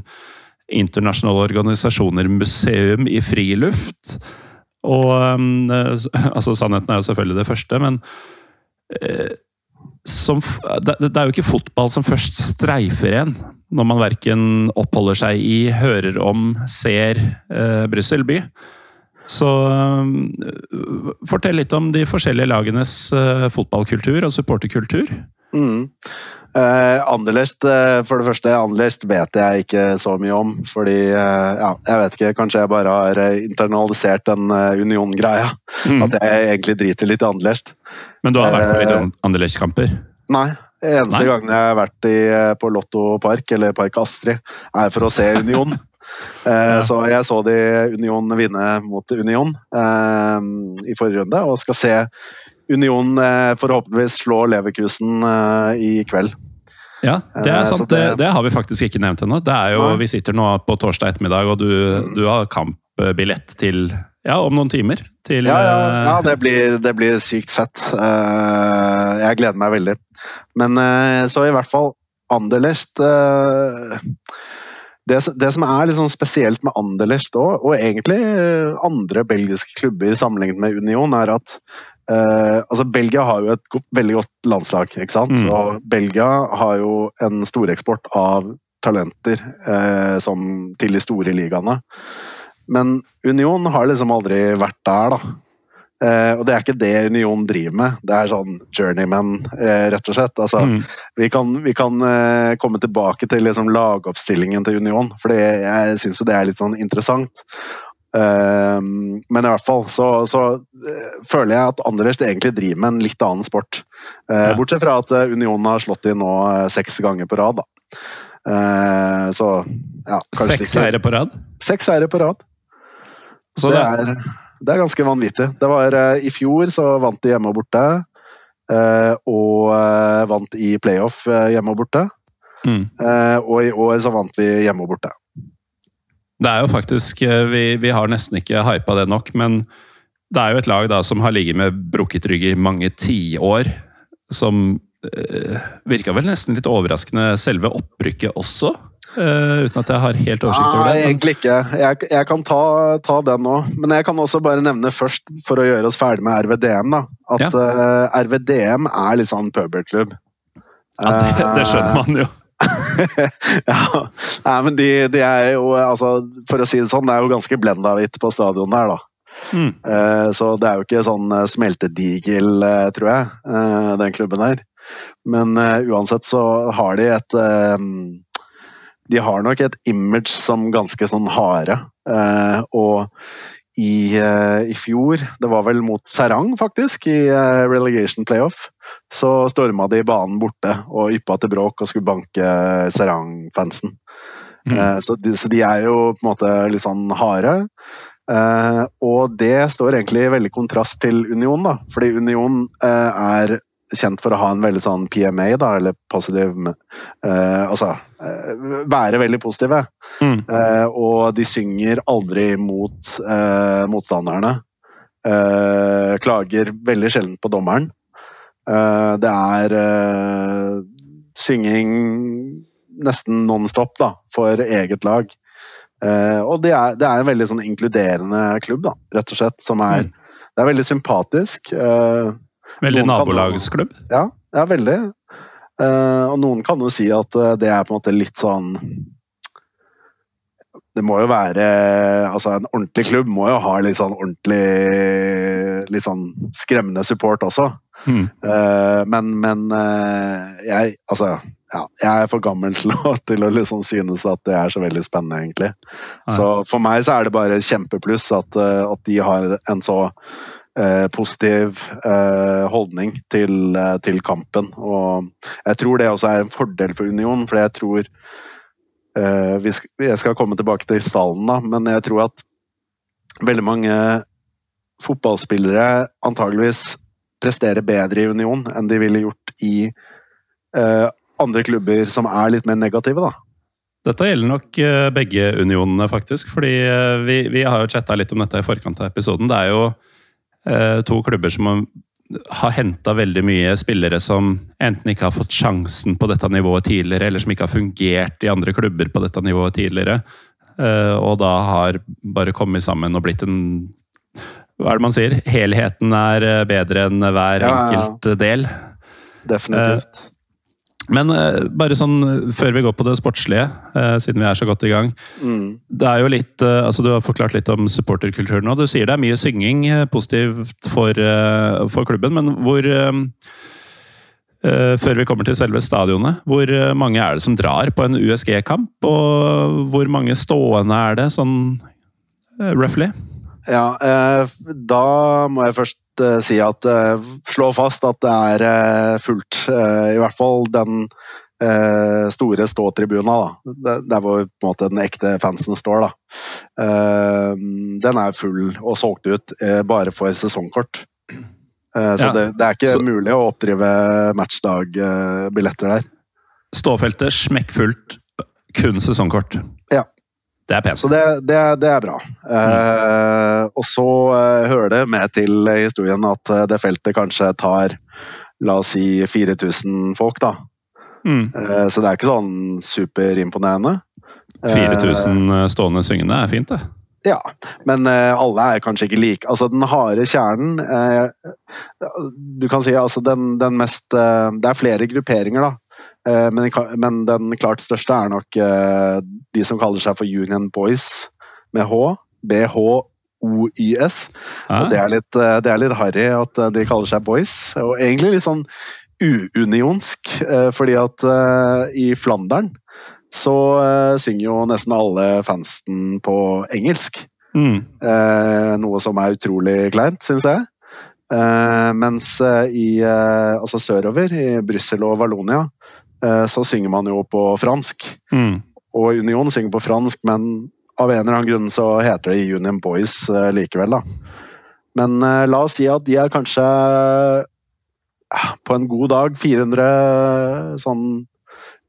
internasjonale organisasjoner, museum i friluft? Og altså Sannheten er jo selvfølgelig det første, men eh, som, det, det er jo ikke fotball som først streifer en, når man verken oppholder seg i, hører om, ser eh, Brussel by. Så eh, fortell litt om de forskjellige lagenes eh, fotballkultur og supporterkultur. Mm. Eh, Anderlecht, uh, for det første, Anderlecht vet jeg ikke så mye om. Fordi, uh, ja, jeg vet ikke, kanskje jeg bare har eh, internalisert den eh, Union-greia. Mm. At jeg egentlig driter litt i Anderlecht. Men du har vært på litt Eh, Anderlecht-kamper? Nei. Eneste Nei. gangen jeg har vært i, eh, på Lotto Park, eller Park Astrid, er for å se Union. ja. Så jeg så de Union vinne mot Union eh, i forrige runde, og skal se Union eh, forhåpentligvis slår Leverkusen eh, i kveld. Ja, det er Eh, sant. Det, det- har vi faktisk ikke nevnt ennå. Det er jo, Nei. Vi sitter nå på torsdag ettermiddag, og du, du har kampbillett til ja, om noen timer. Til, Ja, ja, ja det, blir, det blir sykt fett. Jeg gleder meg veldig. Men så i hvert fall Anderlecht det, det som er litt sånn spesielt med Anderlecht òg, og egentlig andre belgiske klubber sammenlignet med Union, er at eh, altså Belgia har jo et go veldig godt landslag, ikke sant? Mm. Og Belgia har jo en storeksport av talenter uh, som til de store ligaene. Men Union har liksom aldri vært der, da. Uh, og det er ikke det Union driver med. Det er sånn journeyman, rett og slett. Altså, Mm. Vi kan, vi kan komme tilbake til liksom, lagoppstillingen til Union, for jeg syns jo det er litt sånn interessant. Eh, men i hvert fall så, så eh, føler jeg at Anderlecht egentlig driver med en litt annen sport. Uh, Ja. Bortsett fra at eh, Union har slått inn nå uh, seks ganger på rad. Da. Uh, så ja, Seks seire på rad. Seks seire på rad. Så det, det, er, det er ganske vanvittig. Det var I fjor så vant de hjemme og borte. og vant i playoff hjemme og borte. mm. Og i år så vant vi hjemme og borte. Det er jo faktisk eh, vi, vi har nesten ikke hypa det nok, men det er jo et lag da som har ligget med brukket rygg i mange tiår. Som øh, virka vel nesten litt overraskende selve opprykket også. eh, uten at jeg har helt oversikt over det. Nei, egentlig ikke. Jeg, jeg kan ta, ta den nå. Men jeg kan også bare nevne først, for å gjøre oss ferdig med RVDM, da, at eh, RVDM er litt sånn pøbelklubb. Ja, det, det skjønner man jo. ja, Nei, men de, de er jo altså, For å si det sånn, det er jo ganske blenda-hvitt på stadionet der, da. Mm. Eh, Så det er jo ikke sånn eh, smeltedigel, eh, tror jeg, den klubben der. Men uansett så har de et De har nok et image som ganske sånn harde. Og i, i fjor, det var vel mot Serang faktisk, i relegation playoff, så storma de banen borte og yppa til bråk og skulle banke Serang-fansen. Mm. Eh, Så, så de er jo på en måte litt sånn harde. Eh, og det står egentlig i veldig kontrast til Union, da. Fordi Union eh, er kjent for å ha en veldig sånn PMA, da, eller positiv eh, Altså eh, være veldig positive. Mm. Eh, og de synger aldri mot motstanderne. Eh, klager veldig sjelden på dommeren. Eh, det er eh, synging nesten non-stop da, for eget lag. Eh, og det er, det er en veldig sånn inkluderende klubb, da, rett og slett. Som er, Det er veldig sympatisk. Veldig kan- nabolagsklubb. ja, ja, veldig. Og noen kan jo si at det er på en måte litt sånn Det må jo være Altså, en ordentlig klubb må jo ha litt sånn ordentlig Litt sånn skremmende support også. Mm. Eh, men men eh, jeg Altså, ja, jeg er for gammel til å, til å liksom synes at det er så veldig spennende, egentlig. Nei. Så for meg så er det bare kjempepluss at, eh, at de har en så eh, positiv eh, holdning til, eh, til kampen. Og jeg tror det også er en fordel for Union, for jeg tror eh, vi sk Jeg skal komme tilbake til stallen, da, men jeg tror at veldig mange fotballspillere antageligvis presterer bedre i Union enn de ville gjort i eh, andre klubber som er litt mer negative, da. Dette gjelder nok eh, begge unionene, faktisk. fordi eh, vi, vi har jo chatta litt om dette i forkant av episoden. Det er jo eh, to klubber som har henta veldig mye spillere som enten ikke har fått sjansen på dette nivået tidligere, eller som ikke har fungert i andre klubber på dette nivået tidligere. Eh, og da har bare kommet sammen og blitt en Hva er det man sier? Helheten er eh, bedre enn hver Ja, enkelt del. Definitivt. Men eh, bare sånn før vi går på det sportslige, eh, siden vi er så godt i gang. Mm. Det er jo litt, eh, altså Du har forklart litt om supporterkulturen. nå. Du sier det er mye synging eh, positivt for, eh, for klubben, men hvor eh, eh, Før vi kommer til selve stadionet, hvor eh, mange er det som drar på en USG-kamp? Og hvor mange stående er det, sånn eh, roughly? Ja, eh, da må jeg først eh, si at eh, Slå fast at det er fullt. I hvert fall den store ståtribuna, da. Der- hvor på en måte den ekte fansen står. da. Den er full og solgt ut bare for sesongkort. Så det, det er ikke så- mulig å oppdrive matchdag-billetter der. Ståfeltet smekkfullt, kun sesongkort. Ja. Det er pent. Så det, det, det er bra. Eh, og så eh, hører det med til historien at eh, det feltet kanskje tar la oss si 4000 folk, da. Mm. Eh, så det er ikke sånn superimponerende. Eh, 4000 stående syngende er fint, det. Ja, men alle er kanskje ikke like. Altså, den harde kjernen Du kan si altså den, den mest Det er flere grupperinger, da. Men, men, den klart største er nok de som kaller seg for Union Boys, med H. BHOYS. Ah. Og det er litt, det er litt harry at de kaller seg boys. Og egentlig litt sånn uunionsk, fordi at i Flandern så synger jo nesten alle fansen på engelsk. Mm. Noe som er utrolig kleint, syns jeg. Mens i altså sørover, i Brussel og Vallonia, så synger man jo på fransk. Mm. Og Union synger på fransk, men av en eller annen grunn så heter det Union Boys likevel, da. Men la oss si at de er kanskje på en god dag 400 sånn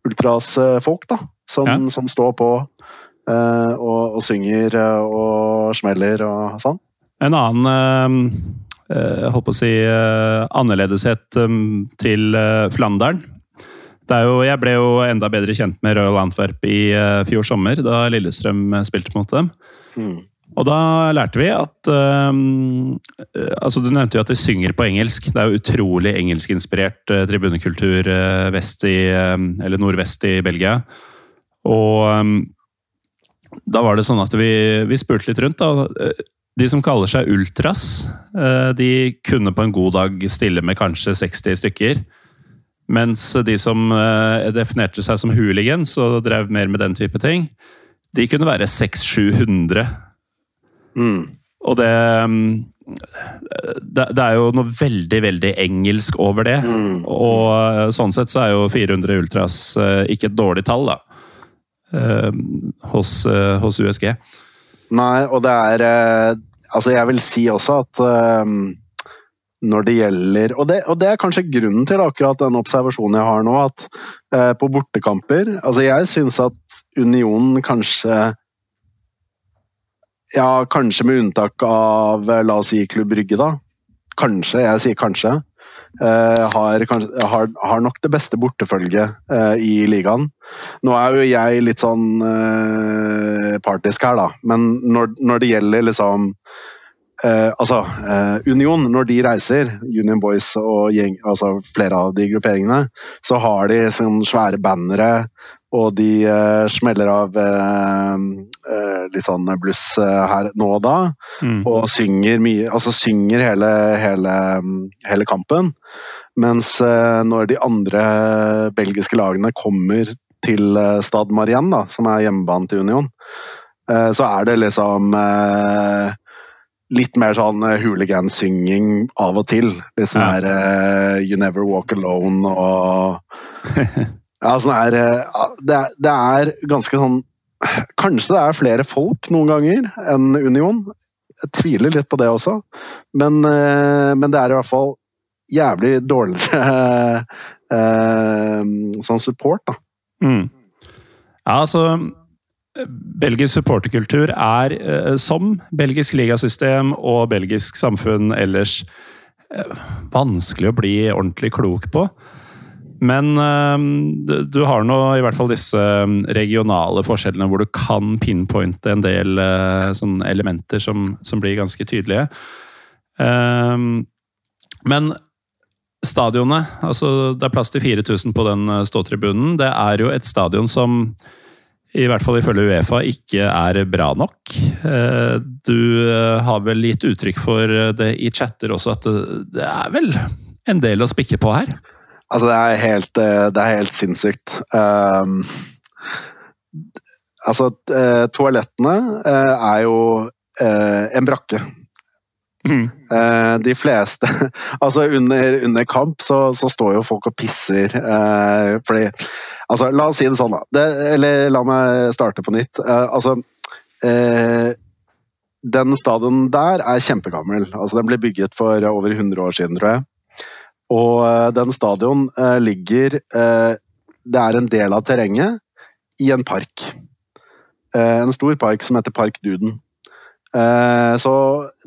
ultras-folk, da. Som, ja. som, står på eh, og, og, synger og smeller og sånn. En annen eh, holdt på å si annerledeshet um, til Flandern. Jo, jeg ble jo enda bedre kjent med Royal Antwerp i fjor sommer, da Lillestrøm spilte mot dem. Mm. Og da lærte vi at um, altså Du nevnte jo at de synger på engelsk. Det er jo utrolig engelskinspirert uh, tribunekultur uh, vest i, um, eller nordvest i Belgia. Og um, da var det sånn at vi, vi spurte litt rundt. da. De som kaller seg ultras, uh, de kunne på en god dag stille med kanskje 60 stykker. Mens de som definerte seg som hooligans og drev mer med den type ting, de kunne være 600-700 Mm. Og det, det, det er jo noe veldig, veldig engelsk over det. Mm. Og eh, sånn sett så er jo 400 Ultras eh, ikke et dårlig tall, da. Eh, hos, hos USG. Nei, og det er Altså, jeg vil si også at når det gjelder og det, og det, er kanskje grunnen til akkurat den observasjonen jeg har nå, at eh, på bortekamper Altså, jeg syns at Unionen kanskje ja, kanskje med unntak av eh, la oss si Klubb Brygge, da. Kanskje, jeg sier kanskje. Uh, har, har, har, nok det beste bortefølget uh, i ligaen. Nå er jo jeg litt sånn uh, partisk her, da, men når, når det gjelder liksom Altså, Union, når de reiser, Union Boys og gjeng, altså flere av de grupperingene, så har de sånne svære bannere og de uh, smeller av uh, uh, litt sånn bluss her nå og da. Mm. Og synger mye Altså synger hele, hele, hele kampen. Mens når de andre belgiske lagene kommer til Stad Marien, da, som er hjemmebanen til Union, så er det liksom litt mer sånn hooligansynging av og til. Litt sånn her uh, You Never Walk Alone og Ja, sånn her uh, det, er, det er ganske sånn Kanskje det er flere folk noen ganger enn Union. Jeg tviler litt på det også, men, uh, men det er i hvert fall jævlig dårligere eh, sånn support, da. Mm. Ja, altså Belgisk supporterkultur er, som belgisk ligasystem og belgisk samfunn ellers, vanskelig å bli ordentlig klok på. Men ehm, du har nå i hvert fall disse regionale forskjellene hvor du kan pinpointe en del eh, sånn elementer som, som, blir ganske tydelige. Men stadionet, altså det er plass til 4000 på den eh, ståtribunen. Det er jo et stadion som i hvert fall ifølge Uefa ikke er bra nok. Eh, du har vel gitt uttrykk for det i chatter også, at det er vel en del å spikke på her? Altså, det er helt, eh, det er helt sinnssykt. Um, altså, toalettene er jo en brakke. Mm. de fleste Altså, under, under kamp så, så, står jo folk og pisser fordi Altså, la oss si det sånn, da. Det, eller la meg starte på nytt. altså den stadion der er kjempegammel. Altså, den ble bygget for over 100 år siden, tror jeg. Og uh, den stadion ligger Det er en del av terrenget i en park. En stor park som heter Park Duden. Eh, så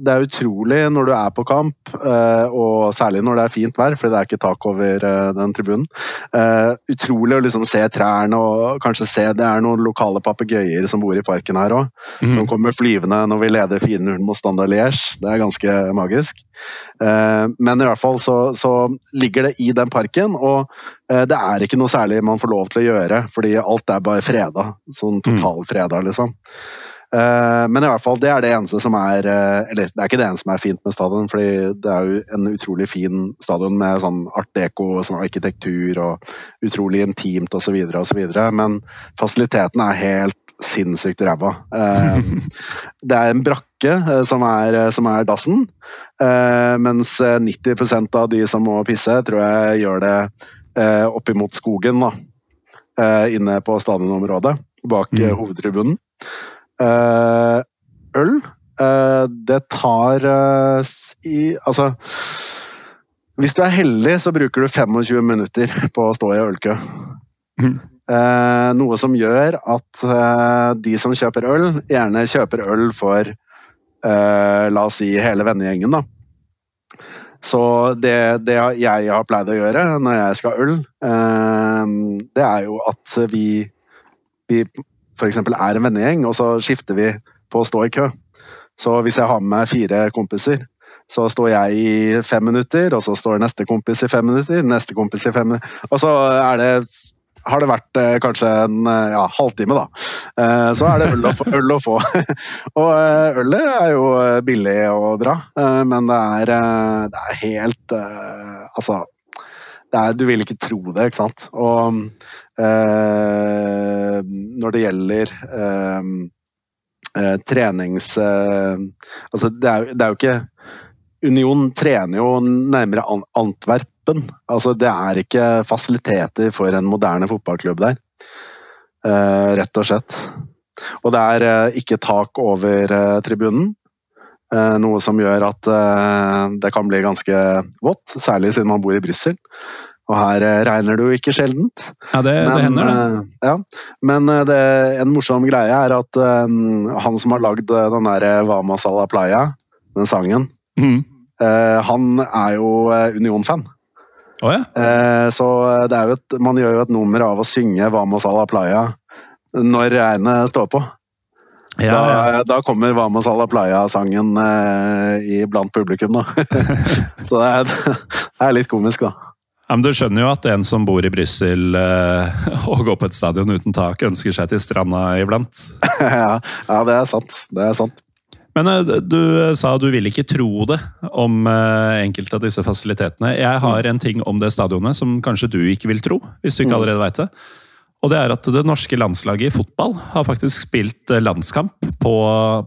det er utrolig når du er på kamp, eh, og særlig når det er fint vær, for det er ikke tak over eh, den tribunen. Utrolig å liksom se trærne og kanskje se det er noen lokale papegøyer som bor i parken her òg. Mm. Som kommer flyvende når vi leder 4-0 mot Standard Liège. Det er ganske magisk. Men i hvert fall så, så ligger det i den parken, og det er ikke noe særlig man får lov til å gjøre, fordi alt er bare freda. Sånn mm. totalfreda, liksom. Eh, men i hvert fall, det er det eneste som er eh, Eller det er ikke det eneste som er fint med stadion, fordi det er jo en utrolig fin stadion med sånn art deco, sånn arkitektur og utrolig intimt osv. osv. Men fasiliteten er helt sinnssykt ræva. Eh, det er en brakke som er, som er dassen, mens 90% av de som må pisse, tror jeg gjør det oppimot skogen, da. Inne på stadionområdet, bak mm. hovedtribunen. Uh, øl, uh, det tar uh, i Altså Hvis du er heldig, så bruker du 25 minutter på å stå i ølkø. Mm. noe som gjør at de som kjøper øl, gjerne kjøper øl for la oss si hele vennegjengen, da. Så det, det, jeg har pleid å gjøre når jeg skal ha øl, det er jo at vi, vi f.eks. er en vennegjeng, og så skifter vi på å stå i kø. Så hvis jeg har med fire kompiser, så står jeg i fem minutter, og så står neste kompis i fem minutter, neste kompis i fem minutter, og så er det har det vært eh, kanskje en eh, ja, halvtime, da. Eh, så er det øl å få. Øl å få. og eh, ølet er jo eh, billig og bra, eh, men det er, det er helt Altså er, du vil ikke tro det, ikke sant. Og når det gjelder eh, eh trenings... Eh, altså, det er, det er, jo ikke Union trener jo nærmere Antwerpen. Altså, det er ikke fasiliteter for en moderne fotballklubb der. Eh, rett og slett. Og det er eh, ikke tak over tribunen. Noe som gjør at det kan bli ganske vått, særlig siden man bor i Brussel. Og her eh, regner det jo ikke sjeldent. Ja, det, men, det hender, det. Eh, ja, men eh, det, en morsom greie er at um, han som har lagd den derre Vama Sala playa, den sangen, mm. uh, han er jo Union-fan. Oh, ja. uh, så det er jo et, man gjør jo et nummer av å synge Vama Sala playa når regnet står på. Ja, da, ja. da, kommer Vama Sala playa-sangen uh, blant publikum, da. så det er, det er litt komisk, da. Ja, men Du skjønner jo at en som bor i Brussel eh, og går på et stadion uten tak, ønsker seg til stranda iblant? ja, ja, det er sant. Det er sant. Men eh, du sa du vil ikke tro det om eh, enkelte av disse fasilitetene. Jeg har en ting om det stadionet som kanskje du ikke vil tro, hvis du ikke mm. allerede veit det. Og det er at det norske landslaget i fotball har faktisk spilt eh, landskamp på,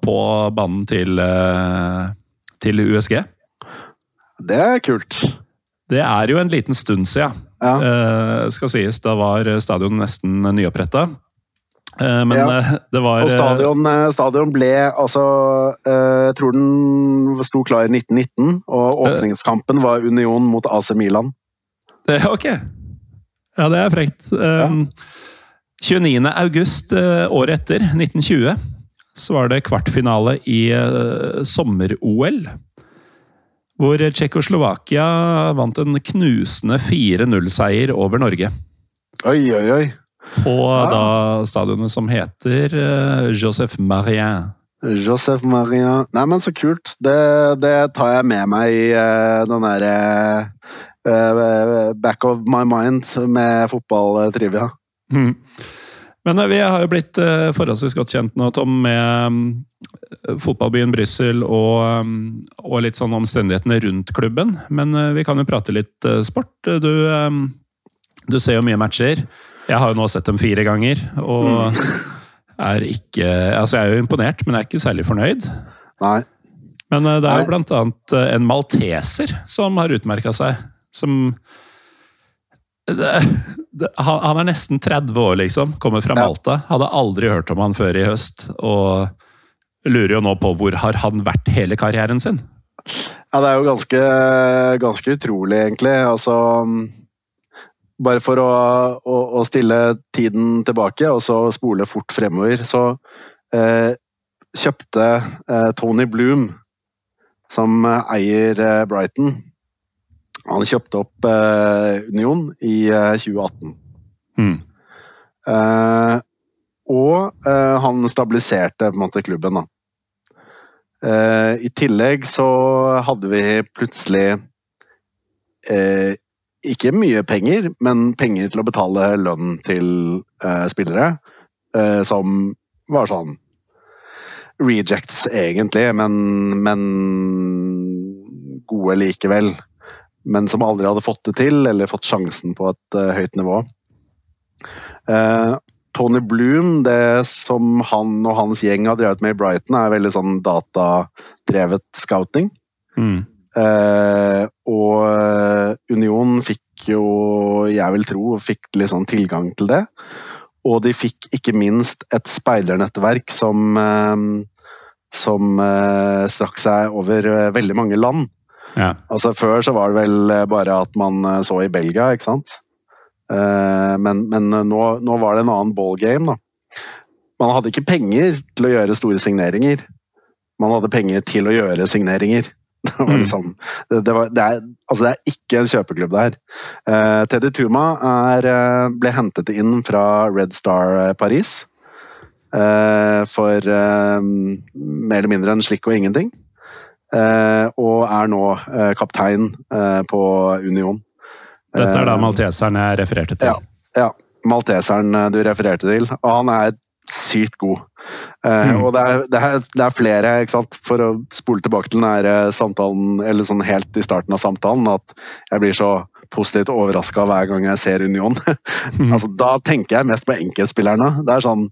på banen til, eh, til USG. Det er kult. Det er jo en liten stund siden, ja. uh, skal sies. Da var stadion nesten nyoppretta. Uh, men ja. uh, det var Og stadion, stadion ble altså Jeg tror den sto klar i 1919, og åpningskampen var Union mot AC Milan. ok. Ja, det er frekt. Ja. 29. august året etter, 1920, så var det kvartfinale i sommer-OL. Hvor Tsjekkoslovakia vant en knusende 4-0-seier over Norge. Oi, oi, oi. På ja. da stadionet som heter uh, Joseph Marien. Joseph Marien Nei, men så kult. Det, det tar jeg med meg i uh, den derre uh, back of my mind med fotballtrivia. Mm. Men vi har jo blitt forholdsvis godt kjent nå, Tom, med fotballbyen Brussel og, og, litt sånn omstendighetene rundt klubben. Men vi kan jo prate litt sport. Du, du ser jo mye matcher. Jeg har jo nå sett dem fire ganger, og mm. er ikke Altså, jeg er jo imponert, men jeg er ikke særlig fornøyd. Nei. Men det er jo blant annet en malteser som har utmerka seg. Som det, det, han, er nesten 30 år, liksom. Kommer fra Malta. Hadde aldri hørt om han før i høst. Og lurer jo nå på hvor har han vært hele karrieren sin? Ja, det er jo ganske, ganske utrolig, egentlig. Altså Bare for å, å, å, stille tiden tilbake og så spole fort fremover, så eh, kjøpte eh, Tony Bloom, som eier eh, Brighton Han kjøpte opp eh, Union i eh, 2018. Mm. Eh, og eh, han stabiliserte på en måte klubben, da. Eh, I tillegg så hadde vi plutselig eh, ikke mye penger, men penger til å betale lønn til spillere. som var sånn rejects, egentlig, men, men gode likevel. Men som aldri hadde fått det til, eller fått sjansen på et uh, høyt nivå. Uh, Tony Bloom, det som han og hans gjeng har drevet med i Brighton, er veldig sånn datadrevet scouting. Mm. Eh, og Union fikk jo, jeg vil tro, fikk litt sånn tilgang til det. Og de fikk ikke minst et speidernettverk som, som strakk seg over veldig mange land. Ja. Altså Før så var det vel eh, bare at man eh, så i Belgia, ikke sant? Eh, men men nå, nå var det en annen ballgame, da. Man hadde ikke penger til å gjøre store signeringer. Man hadde penger til å gjøre signeringer. Det, var Mm. liksom, det, det, var, det, er, altså det er ikke en kjøpeklubb der. Eh, Teddy Tuma er, ble hentet inn fra Red Star Paris. Uh, for uh, mer eller mindre en slikk og ingenting. Eh, og er nå eh, kaptein eh, på Union. Dette er da malteseren jeg refererte til. Ja. Ja, malteseren du refererte til. Og han er sykt god. Eh, Mm. Og det er, det, er, det er flere, ikke sant. For å spole tilbake til den samtalen, eller sånn helt i starten av samtalen, at jeg blir så positivt overraska hver gang jeg ser Union. altså, da tenker jeg mest på enkeltspillerne. Det er sånn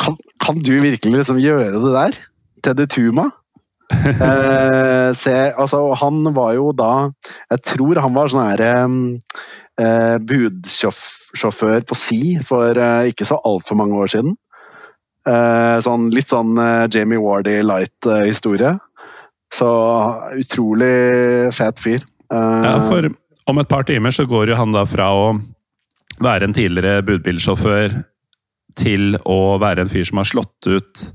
Kan, kan du virkelig liksom gjøre det der? Teddy Tuma? eh, se, altså, han var jo da Jeg tror han var sånn her eh, budsjåfør på si for eh, ikke så altfor mange år siden. Eh, sånn, litt sånn eh, Jamie Wardy light-historie. Så utrolig fet fyr. Eh, Ja, for om et par timer så går jo han da fra å være en tidligere budbilsjåfør til å være en fyr som har slått ut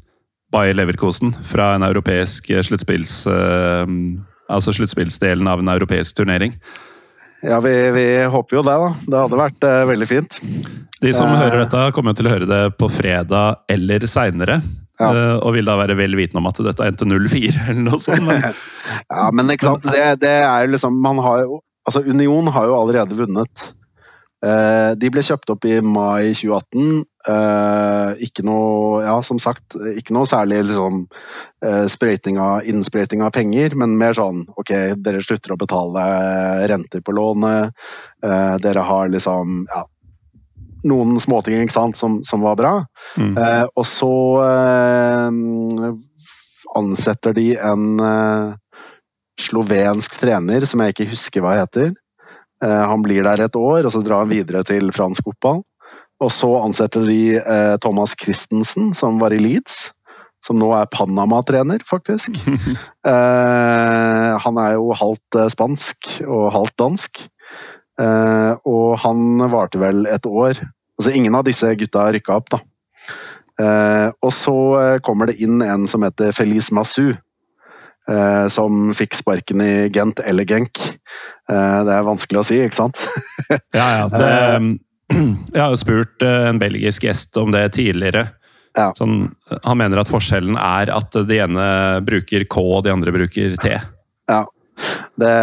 Bayer Leverkosen fra en europeisk sluttspills... eh, altså sluttspillsdelen av en europeisk turnering. ja, vi, vi håper jo det, da. Det hadde vært uh, veldig fint. De som uh, hører dette, kommer jo til å høre det på fredag eller seinere. Ja. Og vil da være vel vitende om at dette endte 0-4 eller noe sånt. Men, Ja, men ikke sant, det, det er jo liksom Man har jo Altså, Union har jo allerede vunnet. Eh, de ble kjøpt opp i mai 2018. Eh, ikke noe Ja, som sagt, ikke noe særlig liksom eh, sprøyting av, innsprøyting av penger, men mer sånn OK, dere slutter å betale renter på lånet. Eh, dere har liksom Ja. Noen småting ikke sant, som, som var bra. mm. Eh, og så ansetter de en slovensk trener som jeg ikke husker hva heter. Eh, han blir der et år, og så drar han videre til fransk fotball. Og så ansetter de eh, Thomas Christensen, som var i Leeds. Som nå er Panama-trener, faktisk. Eh, han er jo halvt spansk og halvt dansk. Eh, og han varte vel et år. Altså ingen av disse gutta rykka opp, da. Eh, og så kommer det inn en som heter Felice Masu. Eh, som fikk sparken i Gent eller Genk. Eh, det er vanskelig å si, ikke sant? Ja, ja. Det, jeg har jo spurt eh, en belgisk gjest om det tidligere. Ja. Sånn, han mener at forskjellen er at de ene bruker K, og de andre bruker T. Ja. Det,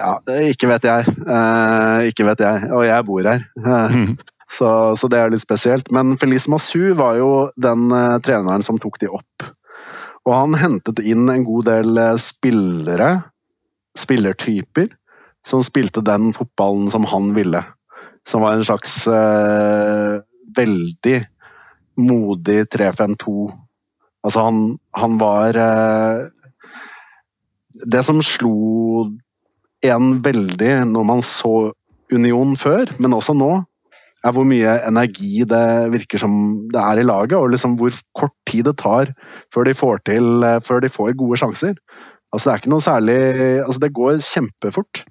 ja, det ikke vet jeg. Eh, ikke vet jeg. Og jeg bor her. Eh, Mm. så, så det er litt spesielt. Men Felice Masu var jo den eh, treneren som tok de opp. Og han hentet inn en god del eh, spillere, spillertyper, som spilte den fotballen som han ville. Som var en slags eh, veldig modig 3-5-2. Altså, han, han var eh, Det som slo en veldig når man så Union før, men også nå, er hvor mye energi det virker som det er i laget, og liksom hvor kort tid det tar før de får til eh, før de får gode sjanser. Altså, det er ikke noe særlig altså, Det går kjempefort.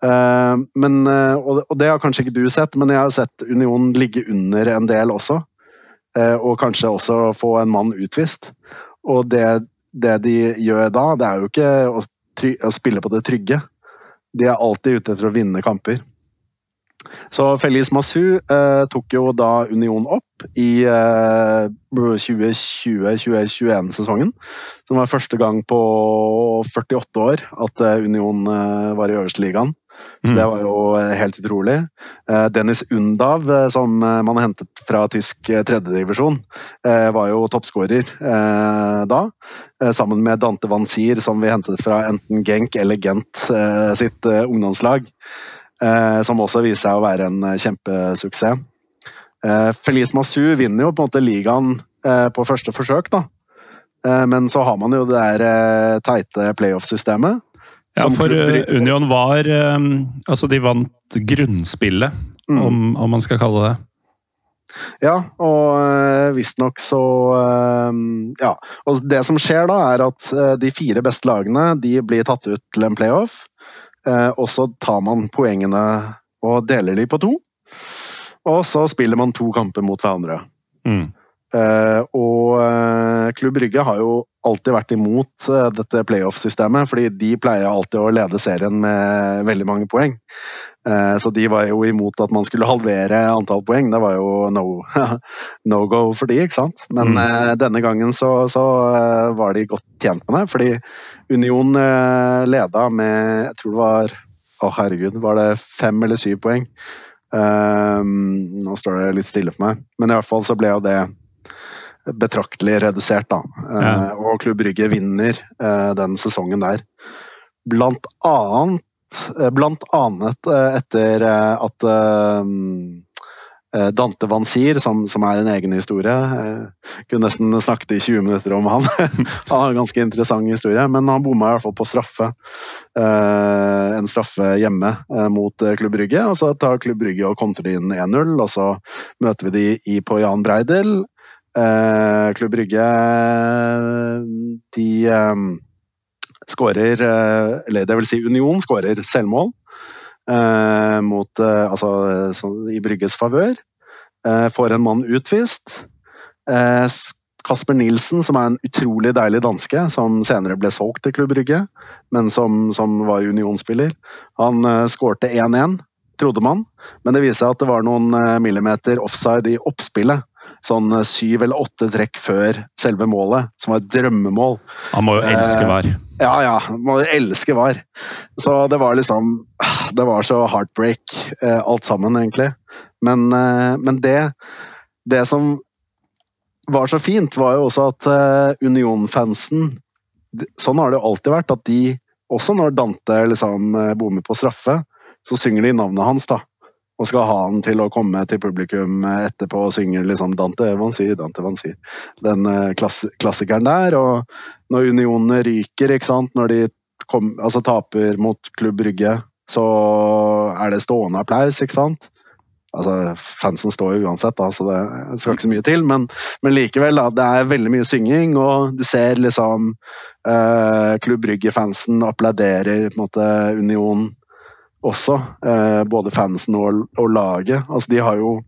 Uh, men, uh, og, og det har kanskje ikke du sett, men jeg har sett Union ligge under en del også. Uh, og kanskje også få en mann utvist. Og det, det de gjør da, det er jo ikke å, å spille på det trygge. De er alltid ute etter å vinne kamper. Så Feliz Masu eh, tok jo da Union opp i eh, 2020-2021-sesongen. Som var første gang på 48 år at eh, Union eh, var i øverste ligaen. Så det var jo eh, helt utrolig. Eh, Dennis Undav, som man hentet fra tysk tredjedivisjon, var jo toppskårer da. Sammen med Dante Vanzir, som vi hentet fra enten Genk eller Gent sitt ungdomslag. Eh, som også viser seg å være en eh, kjempesuksess. Eh, Feliz Masu vinner jo på en måte ligaen på første forsøk, da. Eh, men så har man jo det der teite playoff-systemet. Ja, for Union var Altså, de vant grunnspillet, Mm. om, om man skal kalle det. Ja, og visstnok så Ja. Og det som skjer da, er at de fire beste lagene de blir tatt ut til en playoff. Eh, og så tar man poengene og deler de på to. Og så spiller man to kamper mot hverandre. Mm. Uh, og uh, Klubb Brygge har jo alltid vært imot uh, dette playoff-systemet, fordi de pleier alltid å lede serien med veldig mange poeng. Eh, så de var jo imot at man skulle halvere antall poeng. Det var jo no, no go for de, ikke sant. Men Mm. eh, denne gangen så, så eh, var de godt tjent med det, fordi Union leda med Jeg tror det var Å, herregud, var det fem eller syv poeng? Eh, nå står det litt stille for meg, men i hvert fall så ble jo det betraktelig redusert, da. Ja. Og Klubb Brygge vinner den sesongen der. Blant annet, blant annet eh, etter eh, at eh, eh, Dante Vanzir, som, som er en egen historie Jeg Kunne nesten snakket i 20 minutter om han. han har en ganske interessant historie, men han bomma i hvert fall på straffe. Eh, en straffe hjemme eh, mot eh, Klubb Brygge. og Så tar Klubb Brygge og kontrer inn 1-0, og så møter vi de i, på Jan Breidel. Eh, Klubb Brygge de eh, skårer eh, Eller det vil si Union skårer selvmål eh, mot, eh, altså, i Brygges favør. Eh, får en mann utvist. Eh, Kasper Nilsen, som er en utrolig deilig danske, som senere ble solgt til Klubb Brygge, men som, som var Union-spiller, han eh, skårte 1-1, trodde man. Men det viser seg at det var noen millimeter offside i oppspillet. Sånn syv eller åtte trekk før selve målet, som var et drømmemål. Han må jo elske VAR. Ja, ja. Må elske VAR. Så det var liksom Det var så heartbreak, eh, alt sammen, egentlig. Men, eh, men det Det som var så fint, var jo også at eh, Union-fansen Sånn har det jo alltid vært, at de Også når Dante liksom bommer på straffe, så synger de navnet hans, da. Og skal ha han til å komme til publikum etterpå og synge liksom Dante Vansi, Dante Vansi. Den eh, klass klassikeren der. Og når unionene ryker, ikke sant, når de kom, altså, taper mot Klubb Brygge, så er det stående applaus, ikke sant? Altså, fansen står jo uansett, da, så det skal ikke så mye til. Men, men likevel, da, det er veldig mye synging, og du ser liksom eh, Klubb Brygge-fansen applauderer på en måte Union også. Eh, både fansen og, og laget. Altså, de har jo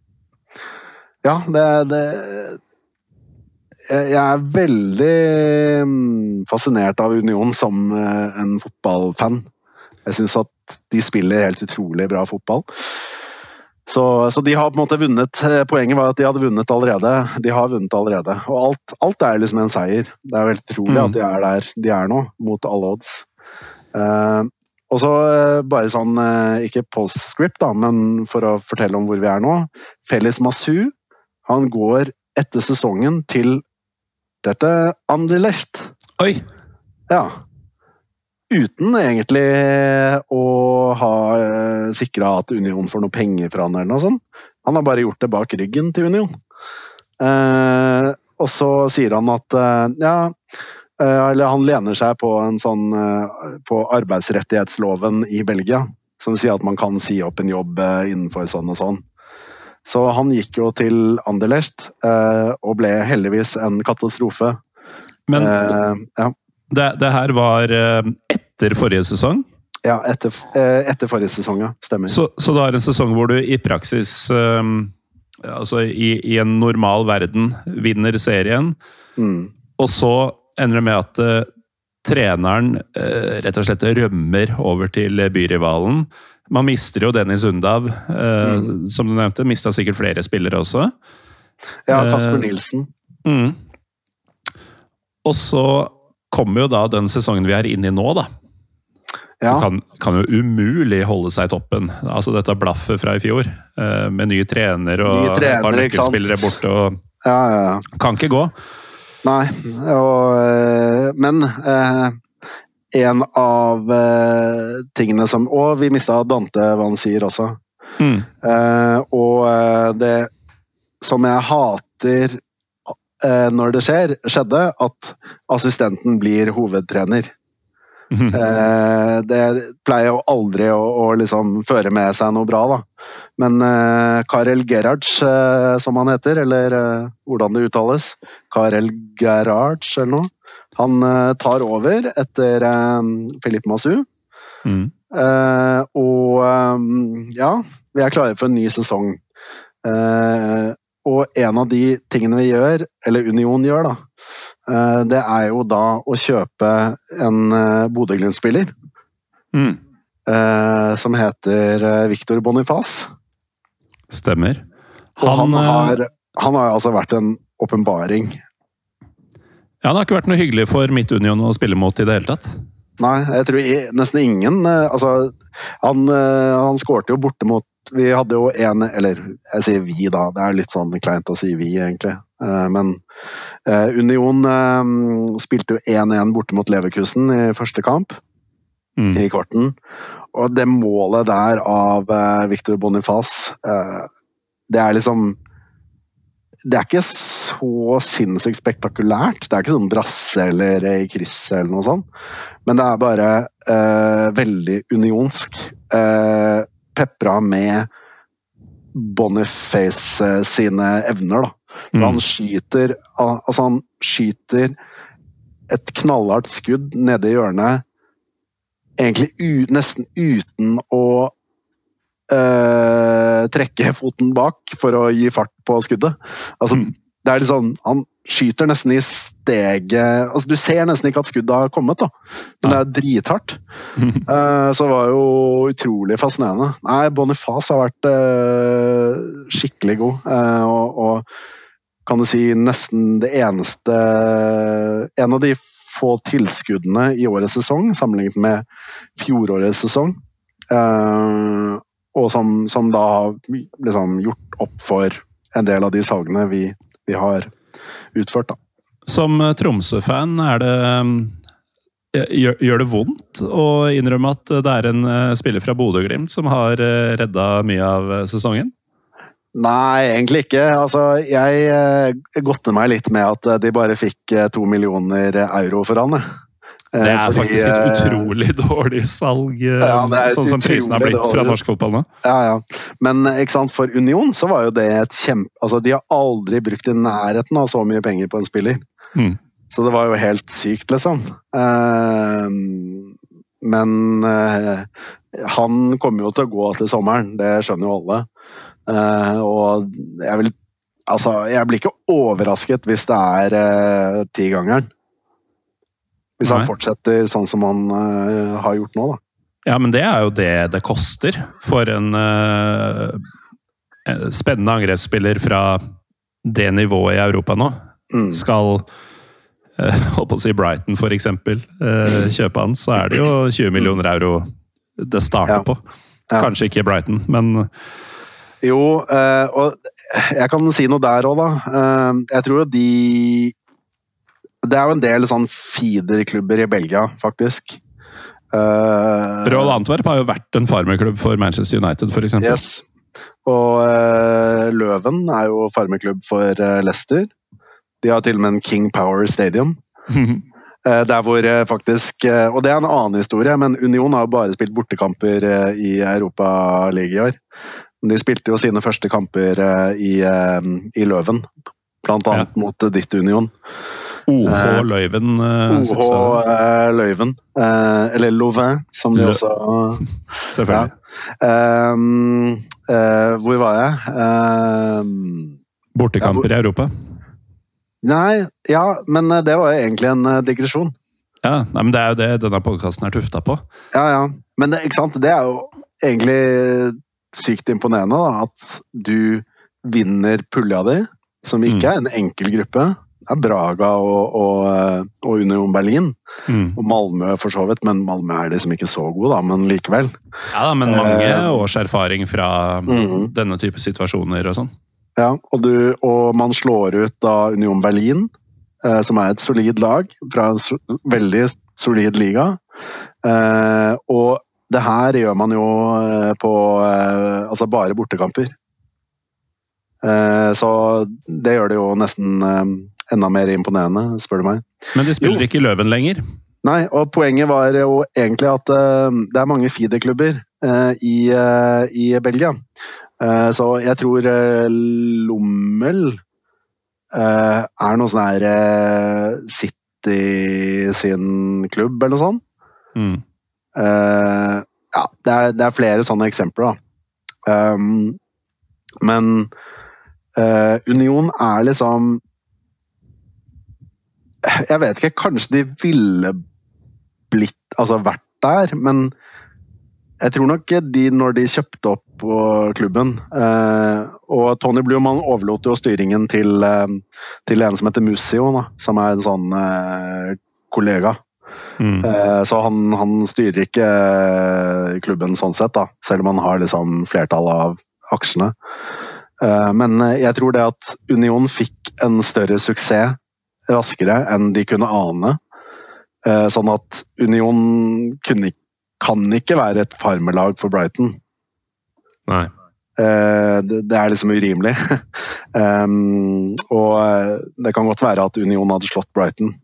Ja, det, det jeg er veldig mm, fascinert av Union som eh, en fotballfan. Jeg syns at de spiller helt utrolig bra fotball. Så, så de har på en måte vunnet eh, Poenget var at de hadde vunnet allerede. De har vunnet allerede. Og alt, alt er liksom en seier. Det er helt utrolig Mm. at de er der de er nå, mot alle odds. Eh, og så eh, bare sånn, eh, ikke postscript, da, men for å fortelle om hvor vi er nå. Felix Masu han går etter sesongen til dette Anderlecht. Oi! Ja. Uten egentlig å ha uh, sikra at Union får noe penger fra han eller noe sånt. Han har bare gjort det bak ryggen til Union. Eh, og så sier han at eh, ja eh, Eller han lener seg på en sånn eh, på arbeidsrettighetsloven i Belgia. Som sier at man kan si opp en jobb eh, innenfor sånn og sånn. Så han gikk jo til Anderlecht eh, og ble heldigvis en katastrofe. Men Eh, ja. det, det her var eh, etter forrige sesong, Ja, etter, eh, etter forrige sesong, ja. Stemmer. så, så det er en sesong hvor du i praksis um, altså i, i en normal verden vinner serien, Mm. og så ender det med at uh, treneren uh, rett og slett rømmer over til byrivalen. Man mister jo Dennis Undav, eh, Mm. som du nevnte. Mista sikkert flere spillere også. Ja, Eh, Kasper Nilsen. Mm. Og så kommer jo da den sesongen vi er inne i nå, da. Ja. Kan, kan jo umulig holde seg i toppen. Altså dette blaffet fra i fjor, eh, med ny trener og nye trenere, par nøkkelspillere borte. og Ja, ja, ja. Kan ikke gå. Nei, og, eh, men eh, en av eh, tingene som Og vi mista Dante Vansier også. Mm. Eh, og eh, det som jeg hater eh, når det skjer, skjedde at assistenten blir hovedtrener. Mm. Eh, det pleier jo aldri å, å liksom føre med seg noe bra, da. Men eh, Karel Gerhards, eh, som han heter, eller eh, hvordan det uttales, Karel Gerhards eller noe, han tar over etter Philippe Massou. Mm. Og ja, vi er klare for en ny sesong. Og en av de tingene vi gjør, eller Union gjør, da, det er jo da å kjøpe en Bodø-Glimt-spiller Mm. som heter Victor Boniface. Stemmer. Og han, eh, har, han har altså vært en åpenbaring. ja, han har ikke vært noe hyggelig for Midt-Union å spille mot i det hele tatt. Nei, jeg tror nesten ingen eh, Altså, han, eh, han skårte jo borte mot Vi hadde jo en Eller jeg sier vi, da. Det er litt sånn kleint å si vi, egentlig. Men Union spilte jo 1-1 borte mot Leverkusen i første kamp, Mm. i kvarten. Og det målet der av uh, Victor Boniface, uh, det er liksom det er ikke så sinnssykt spektakulært. Det er ikke sånn brasse eller i krysset eller noe sånt. Men det er bare uh, veldig unionsk. Uh, Pepra med Boniface sine evner, da. Mm. Han skyter Altså, han skyter et knallhardt skudd nede i hjørnet, egentlig u, nesten uten å eh, trekke foten bak for å gi fart på skuddet. Altså, Mm. det er litt sånn, Han skyter nesten i steget altså, Du ser nesten ikke at skuddet har kommet, da. men det er drithardt. uh, så det var jo utrolig fascinerende. Nei, Boniface har vært eh, skikkelig god. Uh, og, og kan du si nesten det eneste En av de få tilskuddene i årets sesong, sammenlignet med fjorårets sesong. Eh, og som, som da har liksom gjort opp for en del av de salgene vi, vi har utført. Da. Som eh, Tromsø-fan eh, gjør, gjør det vondt å innrømme at det er en eh, spiller fra Bodø-Glimt som har redda mye av sesongen? Nei, egentlig ikke. Altså, jeg eh, godter meg litt med at eh, de bare fikk eh, to millioner euro for han. Det er fordi, faktisk et utrolig dårlig salg, Ja, sånn som prisen har blitt blitt fra norsk fotball nå. Ja, ja. Men sant, for Union så var jo det et kjempe... Altså, de har aldri brukt i nærheten av så mye penger på en spiller. Mm. Så det var jo helt sykt, liksom. Eh, men han kommer jo til å gå til sommeren, det skjønner jo alle. Eh, og jeg vil Altså, jeg blir ikke overrasket hvis det er uh, tigangeren. Hvis Nei. han fortsetter sånn som han uh, har gjort nå, da. Ja, men det er jo det det koster for en eh, spennende angrepsspiller fra det nivået i Europa nå. Mm. Skal holdt på å si Brighton, for eksempel, eh, kjøpe han, så er det jo 20 millioner euro det starter Ja. på. Kanskje ikke Brighton, men Jo, eh, og jeg kan si noe der òg, da. Eh, jeg tror jo de Det er jo en del sånn feederklubber i Belgia, faktisk. Uh, Royal Antwerp har jo vært en farmerklubb for Manchester United, f.eks. Yes. Og eh, Løven er jo farmeklubb for eh, Leicester. De har til og med en King Power Stadium. Eh, Der hvor eh, faktisk eh, Og det er en annen historie, men Union har bare spilt bortekamper eh, i Europaligaen i år. De spilte jo sine første kamper eh, i, eh, i Løven, blant annet mot eh, ditt Union. OH Eh, Løyven. OH Løyven, eh, eller Louvain, som de Lø- også Selvfølgelig. Um, uh, hvor var jeg? Um, Bortekamper ja, hvor... i Europa? Nei, ja, men det var jo egentlig en digresjon. Ja, nei, men Det er jo det denne podkasten er tufta på. Ja, ja. Men det, ikke sant? det er jo egentlig sykt imponerende da, at du vinner pulja di, som ikke mm. er en enkel gruppe. Det er Braga og, og, eh, og Union Berlin. Mm. Og Malmö for så vidt, men Malmö er liksom ikke så god, da, men likevel. Ja da, men mange eh, års erfaring fra mm. denne type situasjoner og sånn. Ja, og, du, og, man slår ut da Union Berlin, eh, som er et solid lag fra en so veldig solid liga. Eh, og det her gjør man jo eh, på eh, altså bare bortekamper. så det gjør det jo nesten enda mer imponerende, spør du meg. Men de spiller jo. ikke Løven lenger? Nei, og poenget var jo egentlig at det er mange feederklubber i, i Belgia. så jeg tror Lommel er noe sånn her City sin klubb, eller noe sånt. Mm. Uh, ja, det er, det er, flere sånne eksempler, da. Um, men uh, Union er liksom Jeg vet ikke, kanskje de ville blitt Altså vært der, men jeg tror nok de, når de kjøpte opp klubben uh, Og Tony Blumann overlot jo styringen til, uh, til en som heter Musio, da, som er en sånn kollega. Mm. Eh, så han, han, styrer ikke eh, klubben sånn sett, da, selv om han har liksom flertallet av aksjene. Eh, men jeg tror det at Union fikk en større suksess raskere enn de kunne ane. Sånn at Union kunne, kan ikke være et farmelag for Brighton. Nei. Det er liksom urimelig. Og det kan godt være at Union hadde slått Brighton.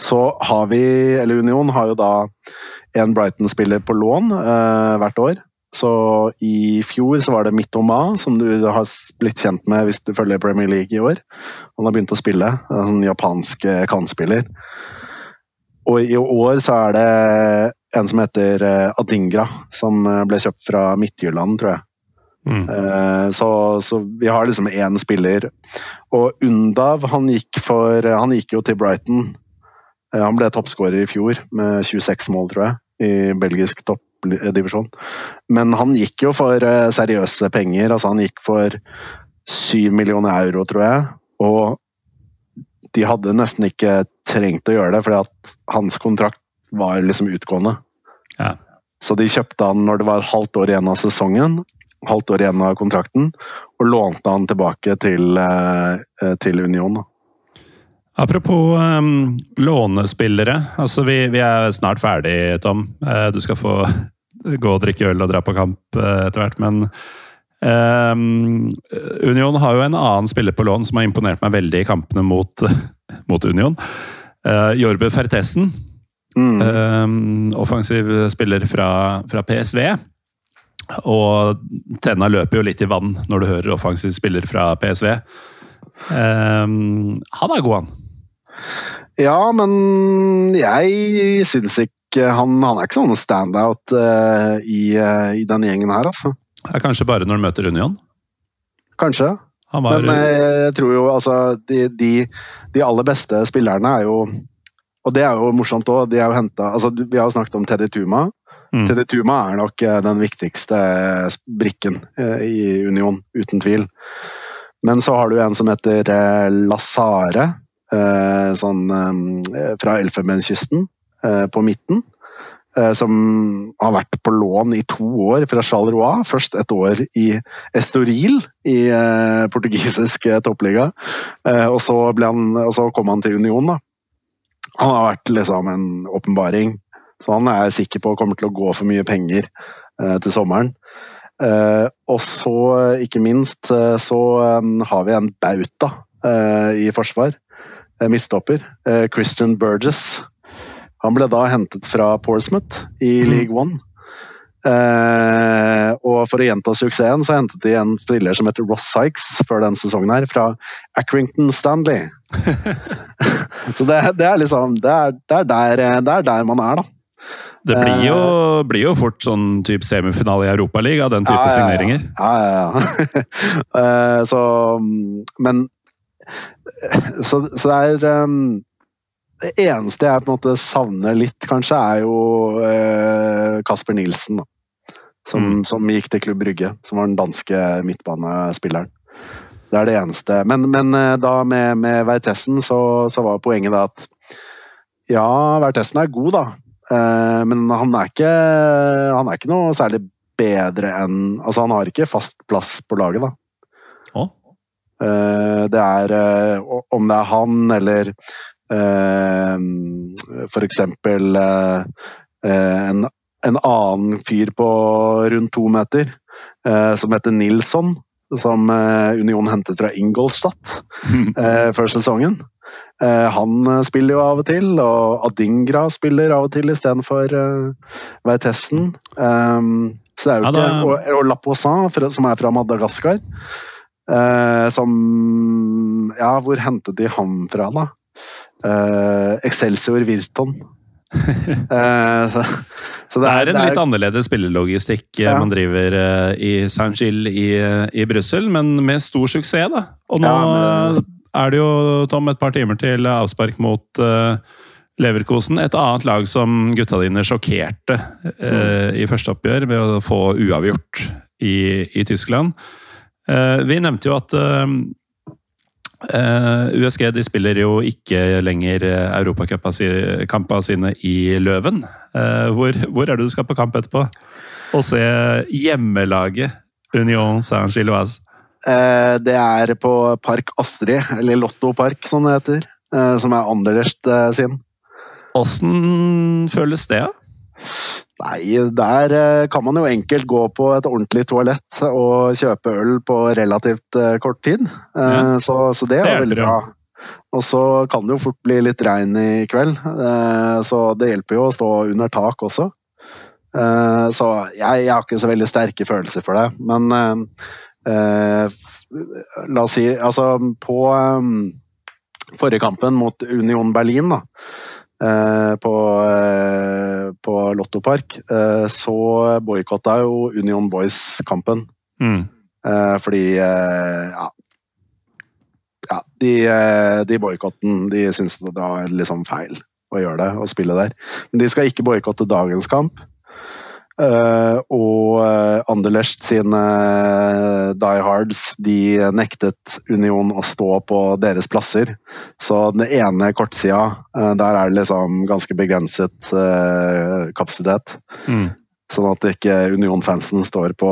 Så har vi, eller Union har jo da en Brighton-spiller på lån eh, hvert år. Så i fjor så var det Mitoma, som du har blitt kjent med hvis du følger Premier League i år. Han har begynt å spille. En sånn japansk eh, kantspiller. Og i år så er det en som heter eh, Adingra, som eh, ble kjøpt fra Midtjylland, tror jeg. Mm. Så, så, vi har liksom én spiller. Og Undav, han gikk, for, han gikk jo til Brighton han ble toppskårer i fjor med 26 mål, tror jeg, i belgisk toppdivisjon. Men han gikk jo for eh, seriøse penger. altså Han gikk for 7 millioner euro, tror jeg. Og de hadde nesten ikke trengt å gjøre det, fordi at hans kontrakt var liksom utgående. Ja. Så de kjøpte han når det var halvt år igjen av sesongen, halvt år igjen av kontrakten, og lånte han tilbake til, eh, til Union. da. Apropos um, lånespillere. altså vi, vi, er snart ferdig, Tom. Uh, du skal få gå og drikke øl og dra på kamp uh, etter hvert, men um, Union har jo en annen spiller på lån som har imponert meg veldig i kampene mot, mot Union. Uh, Jorbe Fertessen. Mm. Um, offensiv spiller fra, fra, PSV. Og tenna løper jo litt i vann når du hører offensiv spiller fra PSV. Um, han er god, han. Ja, men jeg syns ikke han, han er ikke sånn standout uh, i, uh, i den gjengen her, altså. Det er kanskje bare når du møter Union? Kanskje. Var... Men uh, jeg tror jo altså de, de, de, aller beste spillerne er jo Og det er jo morsomt òg, de er jo henta altså, Vi har jo snakket om Teddy Tuma. Mm. Teddy Tuma er nok den viktigste brikken i Union, uten tvil. Men så har du en som heter Lazare, Eh, sånn eh, fra Elfenbenskysten eh, på midten. Som har vært på lån i to år fra Charleroi. Først et år i Estoril i portugisisk toppliga. Og så, han, og så kom han til Union. Da. Han har vært liksom en åpenbaring. Så han er sikker på kommer til å gå for mye penger til sommeren. og så, ikke minst, så har vi en bauta i forsvar. Eh, midtstopper, eh, Christian Burgess. Han ble da hentet fra Portsmouth i mm. League One. Eh, og for å gjenta suksessen, så hentet de en spiller som heter Ross Sykes før denne sesongen her, fra Accrington Stanley. så det, det, er liksom det er, det, er der, det er, der, man er, da. Det blir jo, blir jo fort sånn type semifinale i Europaligaen den type Ja, ja, ja. signeringer. Ja, ja, ja. Eh, så Men Så, så det er um, Det eneste jeg på en måte savner litt, kanskje, er jo uh, Kasper Nilsen. Da. Som, Mm. som gikk til Klubb Brygge, som var den danske midtbanespilleren. Det er det eneste. Men, men eh, da med, med Vertessen så, så var poenget da at ja, Vertessen er god, da. Uh, men han er, ikke, han er ikke noe særlig bedre enn Altså, han har ikke fast plass på laget, da. Eh, det er eh, Om det er han eller f.eks. eh, eh, en, en annen fyr på rundt to meter som heter Nilsson, som Union hentet fra Ingolstadt før sesongen. Han spiller jo av og til, og Adingra spiller av og til istedenfor uh, Vertessen. Um, så det er jo Ja, ikke da- Og, og Lapoussin, som er fra Madagaskar. Eh, som Ja, hvor hentet de ham fra, da? Eh, Excelsior Virton. Eh, så, så Det er en litt annerledes spillelogistikk eh, Ja. man driver eh, i Saint-Gilles i, eh, i Brussel, men med stor suksess, da. Og nå Ja, men- er det jo, Tom, et par timer til avspark mot eh, Leverkosen. Et annet lag som gutta dine sjokkerte eh, i første oppgjør ved å få uavgjort i, i Tyskland. Eh, vi nevnte jo at eh, eh, USG de spiller jo ikke lenger europacupkampene sine i Løven. Hvor, hvor er det du skal på kamp etterpå? Og se hjemmelaget Union Saint-Gilloise. Det er på Park Astrid, eller Lotto Park som det heter. som er Anderlecht sin. Åssen føles det? Nei, der eh, kan man jo enkelt gå på et ordentlig toalett og kjøpe øl på relativt eh, kort tid. Eh, Ja. så, så det Det er veldig bra. Og så kan det jo fort bli litt regn i kveld, så det hjelper jo å stå under tak også. Så jeg, jeg har ikke så veldig sterke følelser for det, men La oss si Altså, på forrige kampen mot Union Berlin, da på Lotto Park, eh, så boikotta jo Union Boys kampen. Mm. Eh, fordi eh, ja, ja, de, de boikotten De syntes det var liksom feil å gjøre det, å spille der. Men de skal ikke boikotte dagens kamp. Eh, og uh, Anderlecht sine eh, Die Hards de nektet Union å stå på deres plasser. Så den ene kortsida, eh, der er det liksom ganske begrenset eh, kapasitet. Mm. Sånn at ikke Union-fansen står på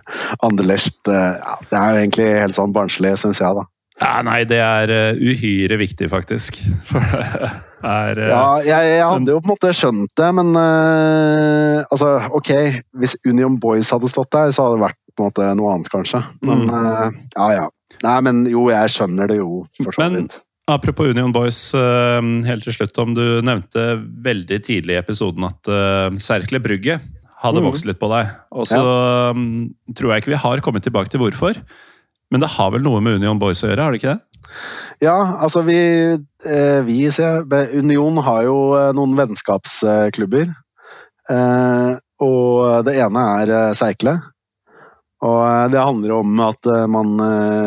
Anderlecht. eh, Ja, det er jo egentlig helt sånn barnslig, syns jeg, da. Ja, nei, det er eh, uhyre viktig, faktisk. Er eh, Ja, jeg, jeg hadde jo på en måte skjønt det, men uh, altså, ok, hvis Union Boys hadde stått der, så hadde det vært på en måte noe annet, kanskje. Men Mm. eh, ja, ja. Nei, men jo, jeg skjønner det jo, for så Men- vidt. Apropos Union Boys, uh, helt til slutt, om du nevnte veldig tidlig i episoden at uh, Serkle Brygge hadde Mhm. vokst litt på deg. Og så mm, tror jeg ikke vi har kommet tilbake til hvorfor. Men det har vel noe med Union Boys å gjøre, har det ikke det? Ja, altså vi, eh, vi ser, Union har jo eh, noen vennskapsklubber. Eh, og det ene er Seikle. Og det handler om at man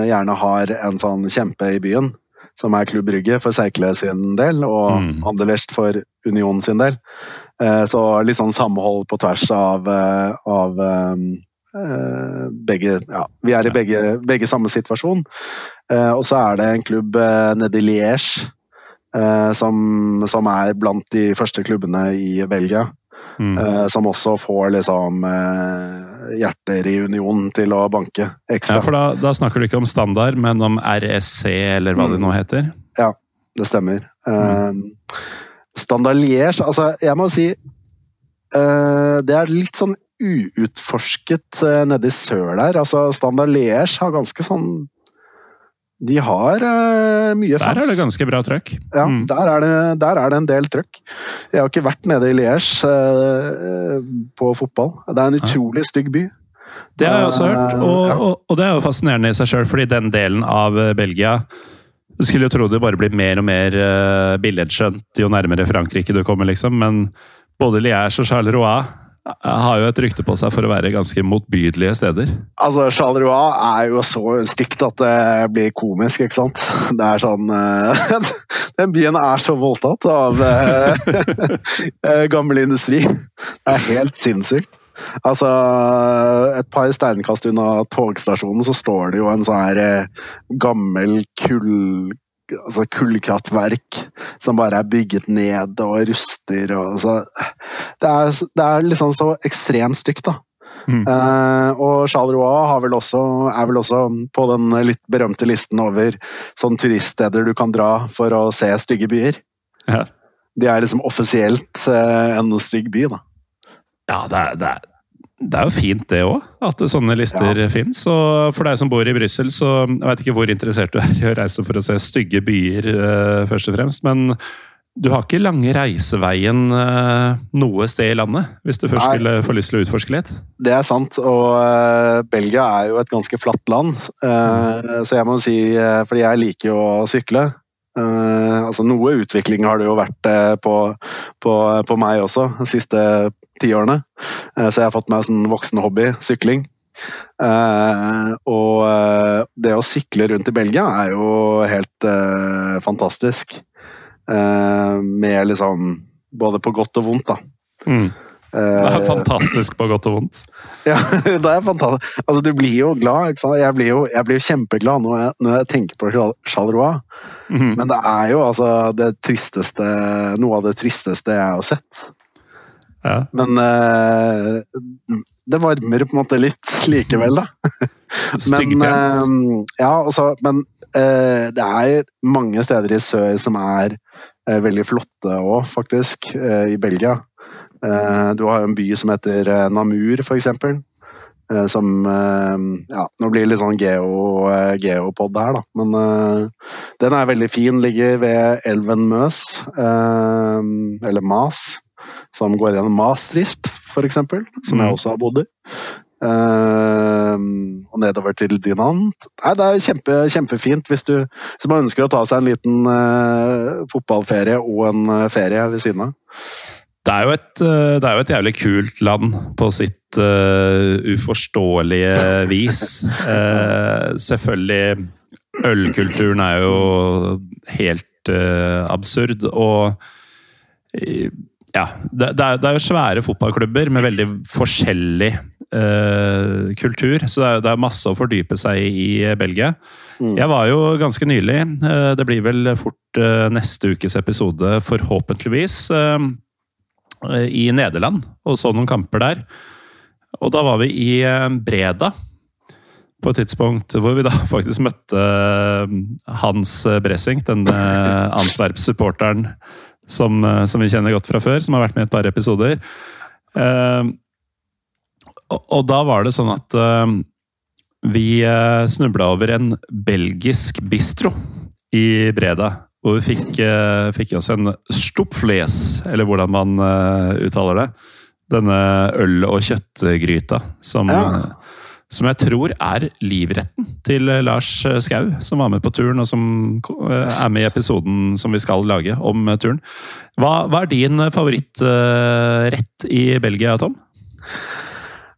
gjerne har en sånn kjempe i byen, som er Klubb Brygge for Seikle sin del, og Mm. Anderlecht for Union sin del. Eh, så litt sånn samhold på tvers av, av begge Ja, vi er i begge, begge samme situasjon. Eh, og så er det en klubb eh, nede i Liège eh, som, som er blant de første klubbene i Belgia. Mm. Eh, som også får liksom eh, hjerter i union til å banke ekstra. Ja, for da, da snakker du ikke om standard, men om RSC, eller hva det Mm. nå heter. Ja, Det stemmer. Mm. Standard Liège, altså jeg må si eh, Det er litt sånn uutforsket uh, nede i sør der. Altså Standard Liège har ganske sånn De har uh, mye fans. Der er det ganske bra trøkk. Ja, Mm. der, er det, der er det en del trøkk. Jeg har ikke vært nede i Liège uh, på fotball. Det er en utrolig utrolig stygg by. Det har jeg også hørt, og, Ja. og, og det er jo fascinerende i seg sjøl, fordi den delen av eh, Belgia Du skulle jo tro det bare blir mer og mer billedskjønt jo nærmere Frankrike du kommer, liksom, men både Liège og Charleroi har jo et rykte på seg for å være ganske motbydelige steder. Altså, Charleroi er jo så stygt at det blir komisk, ikke sant? Det er sånn uh, Den byen er så voldtatt av uh, gammel industri. Det er helt sinnssykt. Altså, et par steinkast unna togstasjonen så står det jo en sånn her gammel kull altså kullkraftverk som bare er bygget ned og ruster. Og, altså, det, er, det er liksom så ekstremt stygt, da. Mm. Uh, og Charleroi vel også, er vel også på den litt berømte listen over sånn turiststeder du kan dra for å se stygge byer. Ja. De er liksom offisielt uh, en stygg by, da. Ja, det er, det er, det er jo fint, det òg, at sånne lister ja. fins. Og for deg som bor i Brussel, så jeg vet ikke hvor interessert du er i å reise for å se stygge byer, uh, først og fremst. Men du har ikke lange reiseveien uh, noe sted i landet, hvis du først Nei. skulle få lyst til å utforske litt? Det er sant, og uh, Belgia er jo et ganske flatt land. Mm. Så jeg må si, fordi jeg liker jo å sykle. altså Noe utvikling har det jo vært på, på, på meg også de siste tiårene. Uh, så jeg har fått meg en voksen hobby, sykling. Uh, og uh, det å sykle rundt i Belgia er jo helt uh, fantastisk. Med liksom Både på godt og vondt, da. Mm. Det er fantastisk på godt og vondt. Ja, det er fantastisk. Altså, du blir jo glad. Ikke sant? Jeg blir jo, jeg blir jo kjempeglad når jeg, når jeg tenker på Charleroi. Mm. Men det er jo altså det tristeste Noe av det tristeste jeg har sett. Ja. Men uh, det varmer på en måte litt likevel, da. men, uh, ja, også, men uh, det er mange steder i sør som er veldig flotte òg, faktisk, i Belgia. du har en by som heter Namur, eksempel. som Ja, nå blir det litt sånn geo, geopod her, da. Men den er veldig fin. Ligger ved elven Møs. eller Mas som går gjennom Maastricht, f.eks., som jeg mm. også har bodd i. Uh, og nedover til Dinant. Nei, det er kjempe, kjempefint hvis, du, hvis man ønsker å ta seg en liten uh, fotballferie og en uh, ferie ved siden av. Det er, et, det er, jo et, jævlig kult land på sitt uforståelige vis. selvfølgelig Ølkulturen er jo helt absurd, og ja, det, det, er, det, er, jo svære fotballklubber med veldig forskjellig uh, kultur. Så det er, det er, masse å fordype seg i i Belgia. Mm. Jeg var jo ganske nylig, uh, det blir vel fort uh, neste ukes episode, forhåpentligvis, i Nederland og så noen kamper der. Og da var vi i Breda på et tidspunkt hvor vi da faktisk møtte Hans Bressing, denne Antwerp-supporteren som, eh, som, vi kjenner godt fra før, som har vært med i et par episoder. Uh, og, og, da var det sånn at uh, vi uh, snubla over en belgisk bistro i Breda. Hvor vi fikk, uh, fikk oss en stupfles, eller hvordan man uttaler det. Denne øl- og kjøttgryta som ja som jeg tror er livretten til Lars Skau, som var med på turen, og som eh, er med i episoden som vi skal lage om turen. Hva, hva er din favorittrett i Belgia, Tom?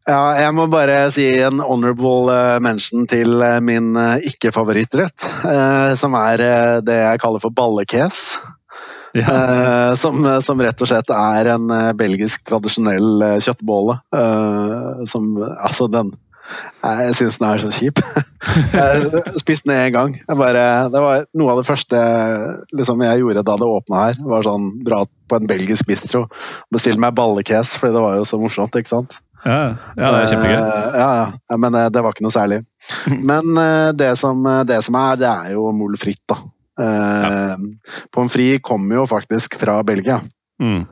Ja, jeg må bare si en honorable eh, mention til eh, min ikke-favorittrett. Som er det jeg kaller for ballekes. Ja. Som, som, rett og slett er en belgisk tradisjonell kjøttbolle. Som Altså, den jeg syns den er så kjip. Jeg spiste den én gang. Bare, det var noe av det første liksom, jeg gjorde da det åpna her. var sånn, Dra på en belgisk bistro. og Bestille meg ballekes, fordi det var jo så morsomt. ikke sant? Ja, ja det er kjempegøy. Uh, ja, ja, Men uh, det var ikke noe særlig. Men uh, det, som, det, som, er, det er jo mol fritt, da. Uh, Pommes frites kommer jo faktisk fra Belgia. Mm.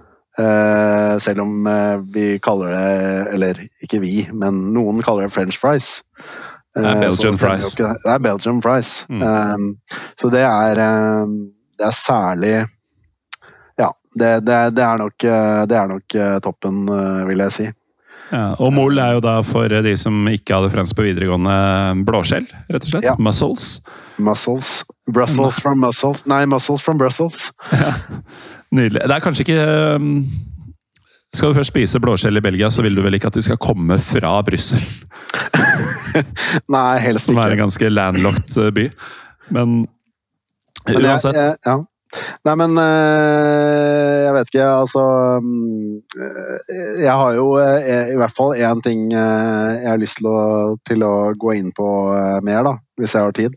Selv om vi kaller det Eller ikke vi, men noen kaller det french fries. Det er Belgian fries. Det er Belgian fries. Mm. Så det er, det er særlig Ja, det, det, det er nok, det er nok toppen, vil jeg si. Ja, og mol er jo da, for de som ikke hadde fransk på videregående, blåskjell, rett og slett. Ja. Muscles. Muscles. Brussels from muscles. Nei, muscles from Brussels. Ja. Nydelig. Det er kanskje ikke um, Skal du først spise blåskjell i Belgia, så vil du vel ikke at de skal komme fra Brussel? Nei, helst ikke. Som er en ganske landlocked eh, by. Men Men jeg, uansett jeg, ja. Nei, men eh, jeg vet ikke, altså mm, eh, Jeg har jo eh, i hvert fall én ting jeg har lyst til å, til å gå inn på mer, da. Hvis jeg har tid.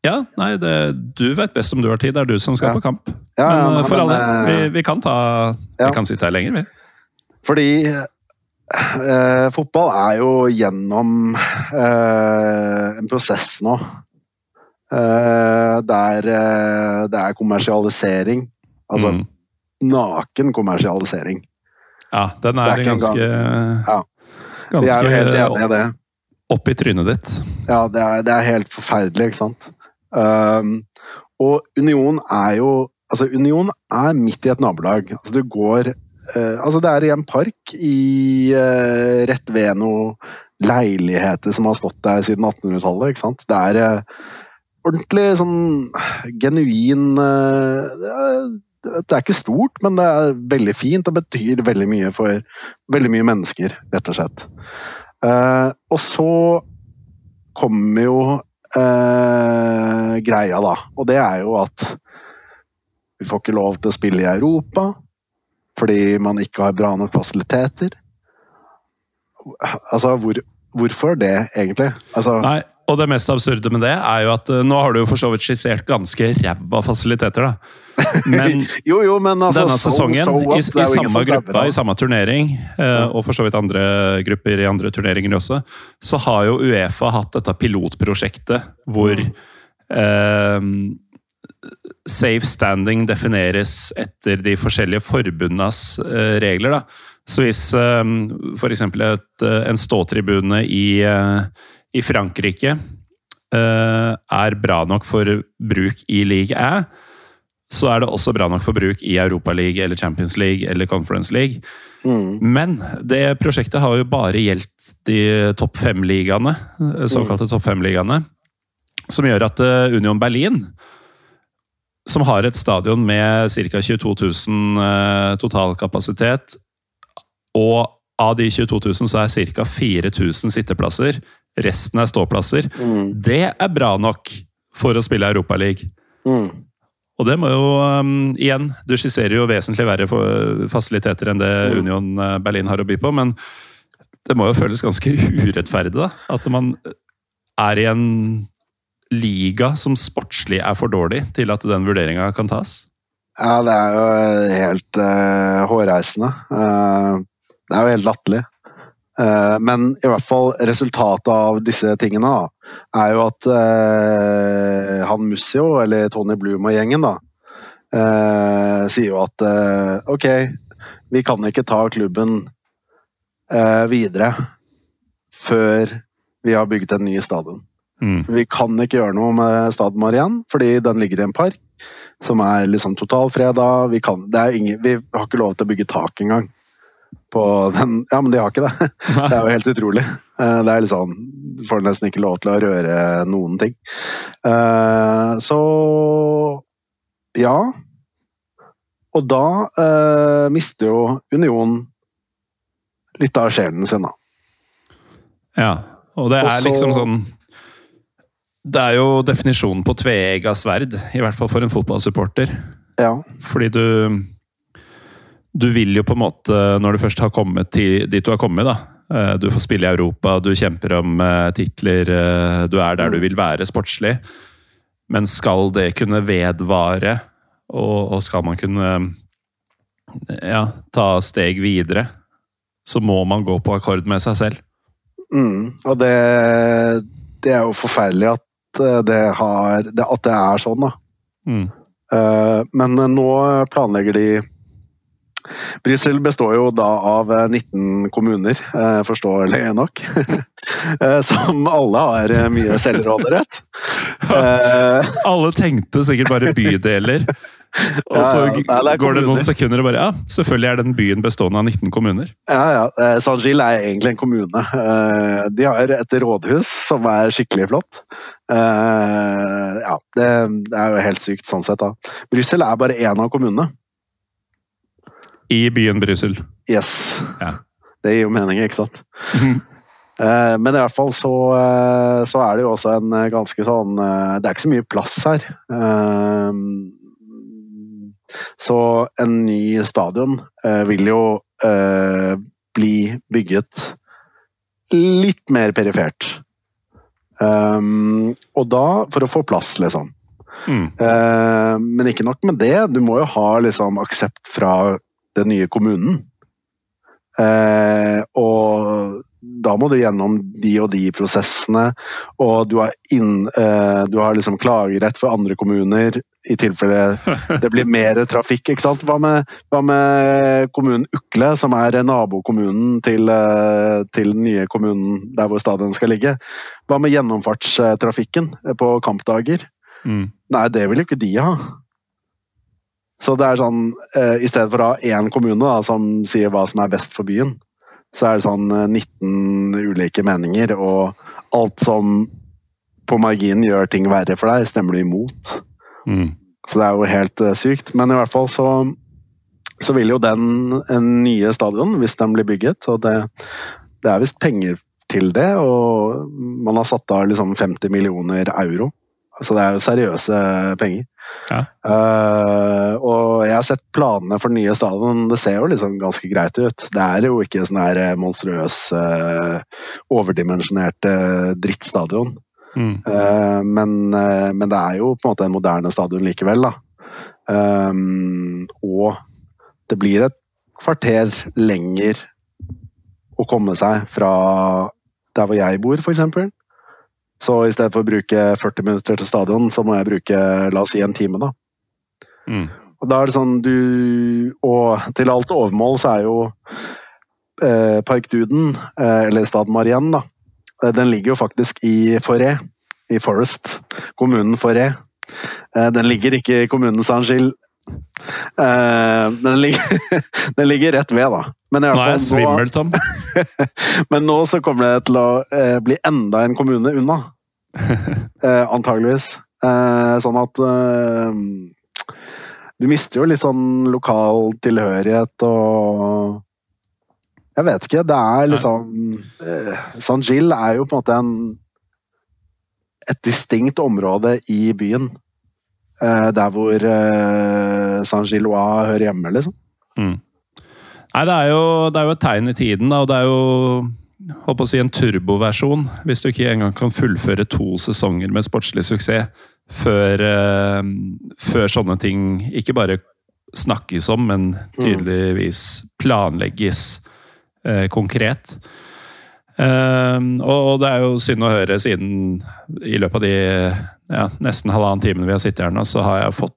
Ja, nei, det, du vet best om du har tid. Det er du som skal Ja. på kamp. Ja, men ja, eh, for men, eh, vi, vi kan ta. Vi kan sitte her lenger, vi. Fordi eh, fotball er jo gjennom eh, en prosess nå. Eh, der eh, det er kommersialisering. Altså Mm. naken kommersialisering. Ja, den er, er ganske Ja. Vi er helt enig i det. opp i trynet ditt. Ja, det er, det er helt forferdelig, ikke sant. Um, og Union er jo Altså, Union er midt i et nabolag. Altså, du går uh, Altså, det er i en park i uh, rett ved noen leiligheter som har stått der siden 1800-tallet, ikke sant. Det er eh, ordentlig sånn genuin eh, det, er, ikke stort, men det er veldig fint og betyr veldig mye for veldig mye mennesker, rett og slett. Eh, og så kommer jo eh, greia, da. Og det er jo at vi får ikke lov til å spille i Europa fordi man ikke har bra nok fasiliteter. Altså, hvor, hvorfor det, egentlig? Altså, Nei, og det mest absurde med det er jo at eh, nå har du jo for så vidt skissert ganske ræva fasiliteter, da. Men jo, jo, men altså denne so- sesongen, so i, i samme gruppa, i samme turnering, eh, og for så vidt andre grupper i andre turneringer også, så har jo Uefa hatt dette pilotprosjektet hvor eh, safe standing defineres etter de forskjellige forbundenes eh, regler. Da. Så hvis f.eks. en ståtribune i, i Frankrike eh, er bra nok for bruk i league A, så er det også bra nok for bruk i Europa League eller Champions League eller Conference League. Mm. Men det prosjektet har jo bare gjeldt de topp fem-ligaene, såkalte topp fem-ligaene. Som gjør at eh, Union Berlin, som har et stadion med ca. 22 000 eh, totalkapasitet, og av de 22 000 så er ca. 4000 sitteplasser, resten er ståplasser, Mm. det er bra nok for å spille Europaliga. Mm. Og det må jo um, Igjen, du skisserer jo vesentlig verre for fasiliteter enn det Mm. Union eh, Berlin har å by på, men det må jo føles ganske urettferdig, da. At man er i en liga som sportslig er for dårlig til at den vurderinga kan tas. Ja, det er jo helt uh, hårreisende. Uh, det er jo helt latterlig. Eh, men i hvert fall resultatet av disse tingene da, er jo at eh, han Mussio, eller Tony Bloom og gjengen, da, eh, sier jo at eh, ok, vi kan ikke ta klubben eh, videre før vi har bygget en ny stadion. Mm. Vi kan ikke gjøre noe med stadion vår igjen, fordi den ligger i en park som er liksom totalfreda. Vi, kan, ingen, vi har ikke lov til å bygge tak engang. På den. Ja, men de har ikke det. Det er jo helt utrolig. Eh, Det er litt sånn Du får nesten ikke lov til å røre noen ting. Eh, Så ja. Og da eh, mister jo Union litt av sjelen sin, da. Ja, og det er Også, liksom sånn Det er jo definisjonen på tveegga sverd, i hvert fall for en fotballsupporter. Ja. Fordi du Du vil jo på en måte, når du først har kommet til, dit du har kommet, da eh, Du får spille i Europa, du kjemper om eh, titler, eh, du er der du vil være sportslig. Men skal det kunne vedvare, og, og skal man kunne ja, ta steg videre, så må man gå på akkord med seg selv. Mm, og det, det er jo forferdelig at det, har, at det er sånn, da. Mm. Men nå planlegger de Brussel består jo da av eh, 19 kommuner, eh, forståelig nok. Eh, Som alle har eh, mye selvråderett. Eh, Alle tenkte sikkert bare bydeler. Og så Ja, ja. Nei, går det noen sekunder og bare Ja, selvfølgelig er den byen bestående av 19 kommuner. Ja, ja. eh, Saint-Gilles er egentlig en kommune. Eh, De har et rådhus som er skikkelig flott. Eh, Ja, det det er jo helt sykt sånn sett, da. Brussel er bare én av kommunene. I byen Brussel. Yes. Ja. Det gir jo mening, ikke sant? Mhm. Eh, Men i hvert fall så, eh, så er det jo også en eh, ganske sånn Det er ikke så mye plass her. Så en ny stadion vil jo bli bygget litt mer perifert. Og da for å få plass, liksom. Mm. Men ikke nok med det, du må jo ha liksom aksept fra den nye kommunen. Eh, og da må du gjennom de og de prosessene, og du har, inn, eh, du har liksom klagerett for andre kommuner i tilfelle det blir mer trafikk. ikke sant? Hva med, hva med kommunen Ukle, som er nabokommunen til, eh, til den nye kommunen der hvor stadion skal ligge? Hva med gjennomfartstrafikken på kampdager? Mm. Nei, det vil jo ikke de ha. Så det er sånn, eh, i stedet for å ha én kommune da, som sier hva som er best for byen, så er det sånn eh, 19 ulike meninger, og alt som på marginen gjør ting verre for deg, stemmer du imot. Mm. Så det er jo helt eh, sykt. Men i hvert fall så, så vil jo den en nye stadion, hvis den blir bygget, og det, det er visst penger til det, og man har satt av liksom 50 millioner euro. Så det er jo seriøse penger. Ja. Uh, og jeg har sett planene for den nye stadion, det ser jo liksom ganske greit ut. Det er jo ikke sånn her eh, monstrøs, overdimensjonert eh, drittstadion. Mm. Uh, men, men det er jo på en måte en moderne stadion likevel, da. Um, og det blir et kvarter lenger å komme seg fra der hvor jeg bor, f.eks. Så i stedet for å bruke 40 minutter til stadion, så må jeg bruke la oss si en time. da. Mm. Og da er det sånn du Og til alt overmål så er jo eh, Parkduden, eh, eller Stad Marien, da, eh, den ligger jo faktisk i Foré. I Forest. Kommunen Foré. Eh, den ligger ikke i kommunen Saint-Gilles. Eh, den, ligger, den ligger rett ved, da. Men, Nå er jeg svimmel, Tom. men nå så kommer det til å eh, bli enda en kommune unna. Eh, antageligvis. Eh, sånn at eh, Du mister jo litt sånn lokal tilhørighet og Jeg vet ikke. Det er liksom eh, San Gil er jo på en måte en et distinkt område i byen. Eh, der hvor San Gilois hører hjemme, liksom. Mm. Nei, det er, jo, det er jo et tegn i tiden, da, og det er jo håper å si en turboversjon. Hvis du ikke engang kan fullføre to sesonger med sportslig suksess før, uh, før sånne ting ikke bare snakkes om, men tydeligvis planlegges uh, konkret. Uh, og, det er jo synd å høre, siden i løpet av de ja, nesten halvannen timen vi har sittet her nå, så har jeg fått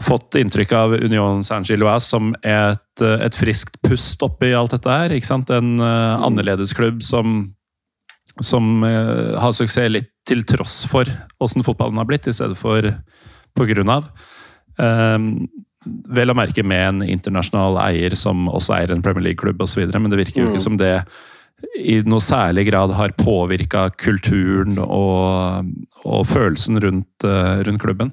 fått inntrykk av Union Saint-Gilloise som et, et friskt pust oppi alt dette her. ikke sant? En uh, annerledes klubb som, som uh, har suksess litt til tross for åssen fotballen har blitt, i stedet for på grunn av. Um, vel å merke med en internasjonal eier som også eier en Premier League-klubb osv., men det virker jo ikke som det i noe særlig grad har påvirka kulturen og, og følelsen rundt, uh, rundt klubben.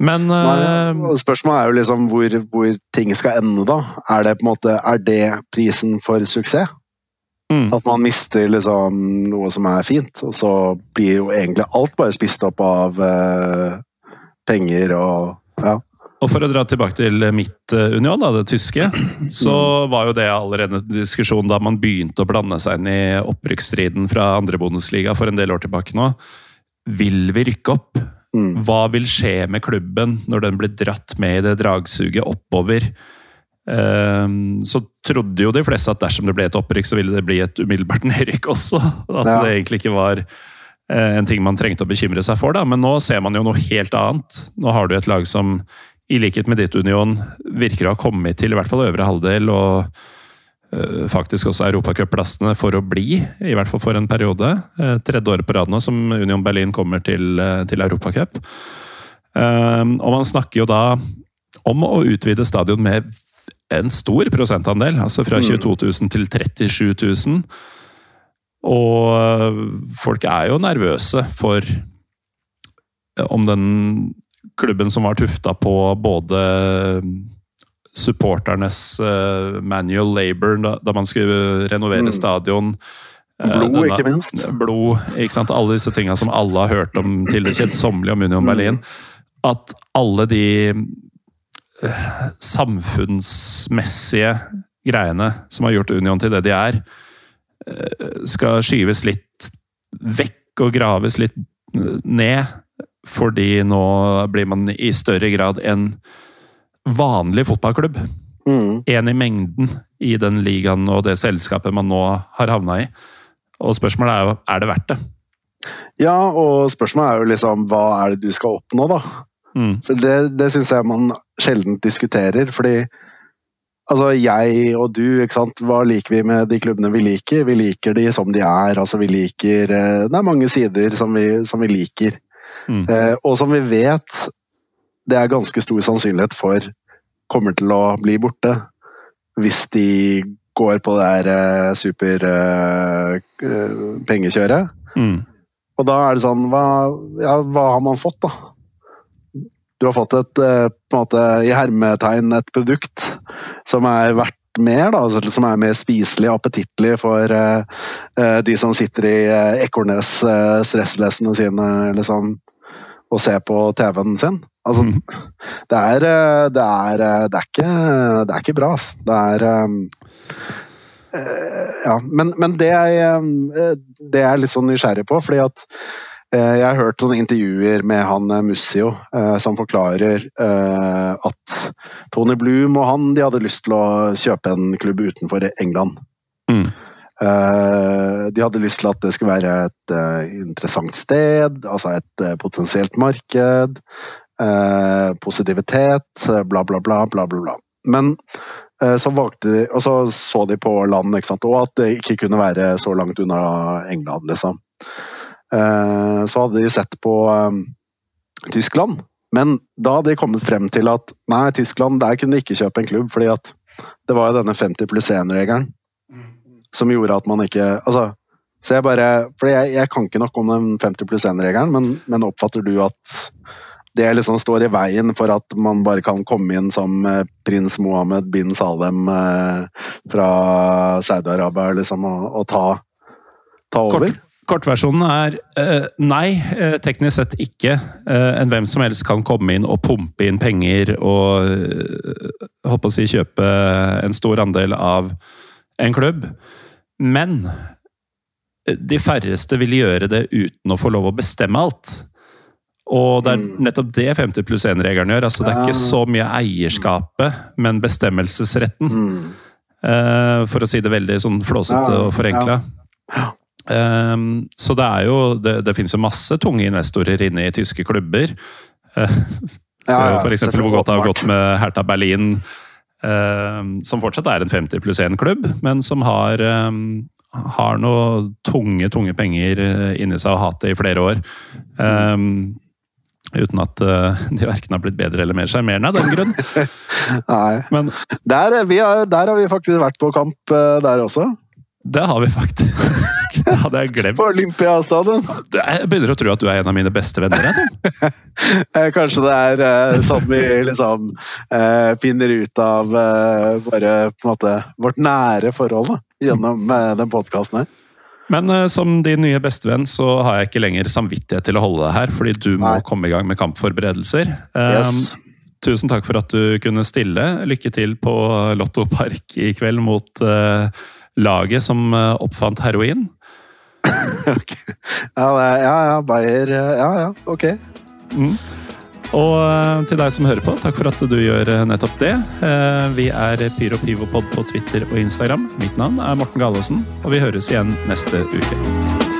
Men Nei, eh, Spørsmålet er jo liksom hvor, hvor ting skal ende, da. Er det på en måte, er det prisen for suksess? mm, At man mister liksom noe som er fint, og så blir jo egentlig alt bare spist opp av eh, penger og ja. Og for å dra tilbake til mitt eh, Union, da, det tyske, så var jo det allerede en diskusjon da man begynte å blande seg inn i opprykksstriden fra andre Bundesliga for en del år tilbake nå. Vil vi rykke opp? Mm. Hva vil skje med klubben når den blir dratt med i det dragsuget oppover? Ehm, Så trodde jo de fleste at dersom det ble et opprykk, så ville det bli et umiddelbart nedrykk også. At Ja. det egentlig ikke var eh, en ting man trengte å bekymre seg for. da. Men nå ser man jo noe helt annet. Nå har du et lag som, i likhet med ditt Union, virker å ha kommet til i hvert fall øvre halvdel, og faktisk også europacupplassene for å bli, i hvert fall for en periode. Eh, Tredje året på rad nå som Union Berlin kommer til, eh, til europacup. Og man snakker jo da om å utvide stadion med en stor prosentandel, altså fra 22 000 til 37 000. Og folk er jo nervøse for om den klubben som var tufta på både supporternes uh, manual labor da, da, man skulle renovere mm. stadion. Uh, blod, denne, ikke minst. Blod, ikke sant? Alle disse tinga som alle har hørt om til det kjedsommelige om Union mm. Berlin. At alle de uh, samfunnsmessige greiene som har gjort Union til det de er, skal skyves litt vekk og graves litt ned. Fordi nå blir man i større grad en vanlig fotballklubb. Mm. En i mengden i den ligaen og det selskapet man nå har havna i. Og spørsmålet er jo er det verdt det. Ja, og spørsmålet er jo liksom hva er det du skal oppnå, da? Mm. For Det, det syns jeg man sjelden diskuterer. Fordi altså jeg og du, ikke sant? hva liker vi med de klubbene vi liker? Vi liker de som de er. altså vi liker eh, Det er mange sider som vi, som vi liker. Mm. Eh, og som vi vet det er ganske stor sannsynlighet for kommer til å bli borte. Hvis de går på det der uh, super uh, pengekjøret. Mm. Og da er det sånn hva, ja, hva, har man fått, da? Du har fått et uh, på en måte, i hermetegn et produkt som er verdt mer, da, altså, som er mer spiselig og appetittlig for de som sitter i Ekornes-stresslessene sine liksom, og se på TV-en sin. Altså, mm. det, er, eh, det, er, eh, det, er ikke, det er ikke bra, altså. Det er um, Ja, men, men det, er, det er litt sånn nysgjerrig på, fordi at jeg har hørt sånne intervjuer med han Mussio som forklarer at Tony Bloom og han de hadde lyst til å kjøpe en klubb utenfor England. Mm. De hadde lyst til at det skulle være et interessant sted, altså et potensielt marked. Eh, positivitet, bla, bla, bla, bla, bla. Men eh, så valgte de, og så så de på land, ikke sant? og at det ikke kunne være så langt unna England, liksom. Eh, så hadde de sett på Tyskland, men da hadde de kommet frem til at nei, Tyskland, der kunne de ikke kjøpe en klubb, fordi at det var jo denne 50 pluss 1-regelen som gjorde at man ikke Altså, så jeg bare For jeg, jeg kan ikke nok om den 50 pluss 1-regelen, men, men oppfatter du at det liksom står i veien for at man bare kan komme inn som eh, prins Mohammed bin Salem eh, fra Saudi-Arabia liksom, og, og ta, ta, over? Kort, kortversjonen er eh, nei, eh, teknisk sett ikke. Eh, en hvem som helst kan komme inn og pumpe inn penger og håper å si, kjøpe en stor andel av en klubb. Men de færreste vil gjøre det uten å få lov å bestemme alt. Og det er mm. nettopp det 50 pluss 1-regelen gjør. altså Det er ikke så mye eierskapet, men bestemmelsesretten. Mm. Uh, for å si det veldig sånn flåsete og forenkla. Um, så det er jo Det, det finnes jo masse tunge investorer inne i tyske klubber. Ja, for eksempel hvor godt det har gått med Hertha Berlin, som fortsatt er en 50 pluss 1-klubb, men som har um, har noe tunge, tunge penger inni seg og hatt det i flere år. Um, Uten at uh, de verken har blitt bedre eller mer sjarmerende av den grunn. Nei. Men, der, har, der, har, vi faktisk vært på kamp der også. Det har vi faktisk. Det hadde jeg glemt. På Olympiastadion. Jeg begynner å tro at du er en av mine beste venner. Jeg, eh, Kanskje det er uh, sånn vi liksom uh, finner ut av bare på en måte vårt nære forhold da, gjennom den podkasten her. Men som din nye bestevenn så har jeg ikke lenger samvittighet til å holde deg her, fordi du må Nei. komme i gang med kampforberedelser. Yes. Tusen takk for at du kunne stille. Lykke til på Lotto Park i kveld mot laget som uh, oppfant heroin. okay. ja, ja, ja, Bayer Ja, ja, ok. Mm. Og eh, til deg som hører på, takk for at du gjør eh, nettopp det. Eh, vi er Pyro Pivopod på Twitter og Instagram. Mitt navn er Morten Galaasen, og vi høres igjen neste uke.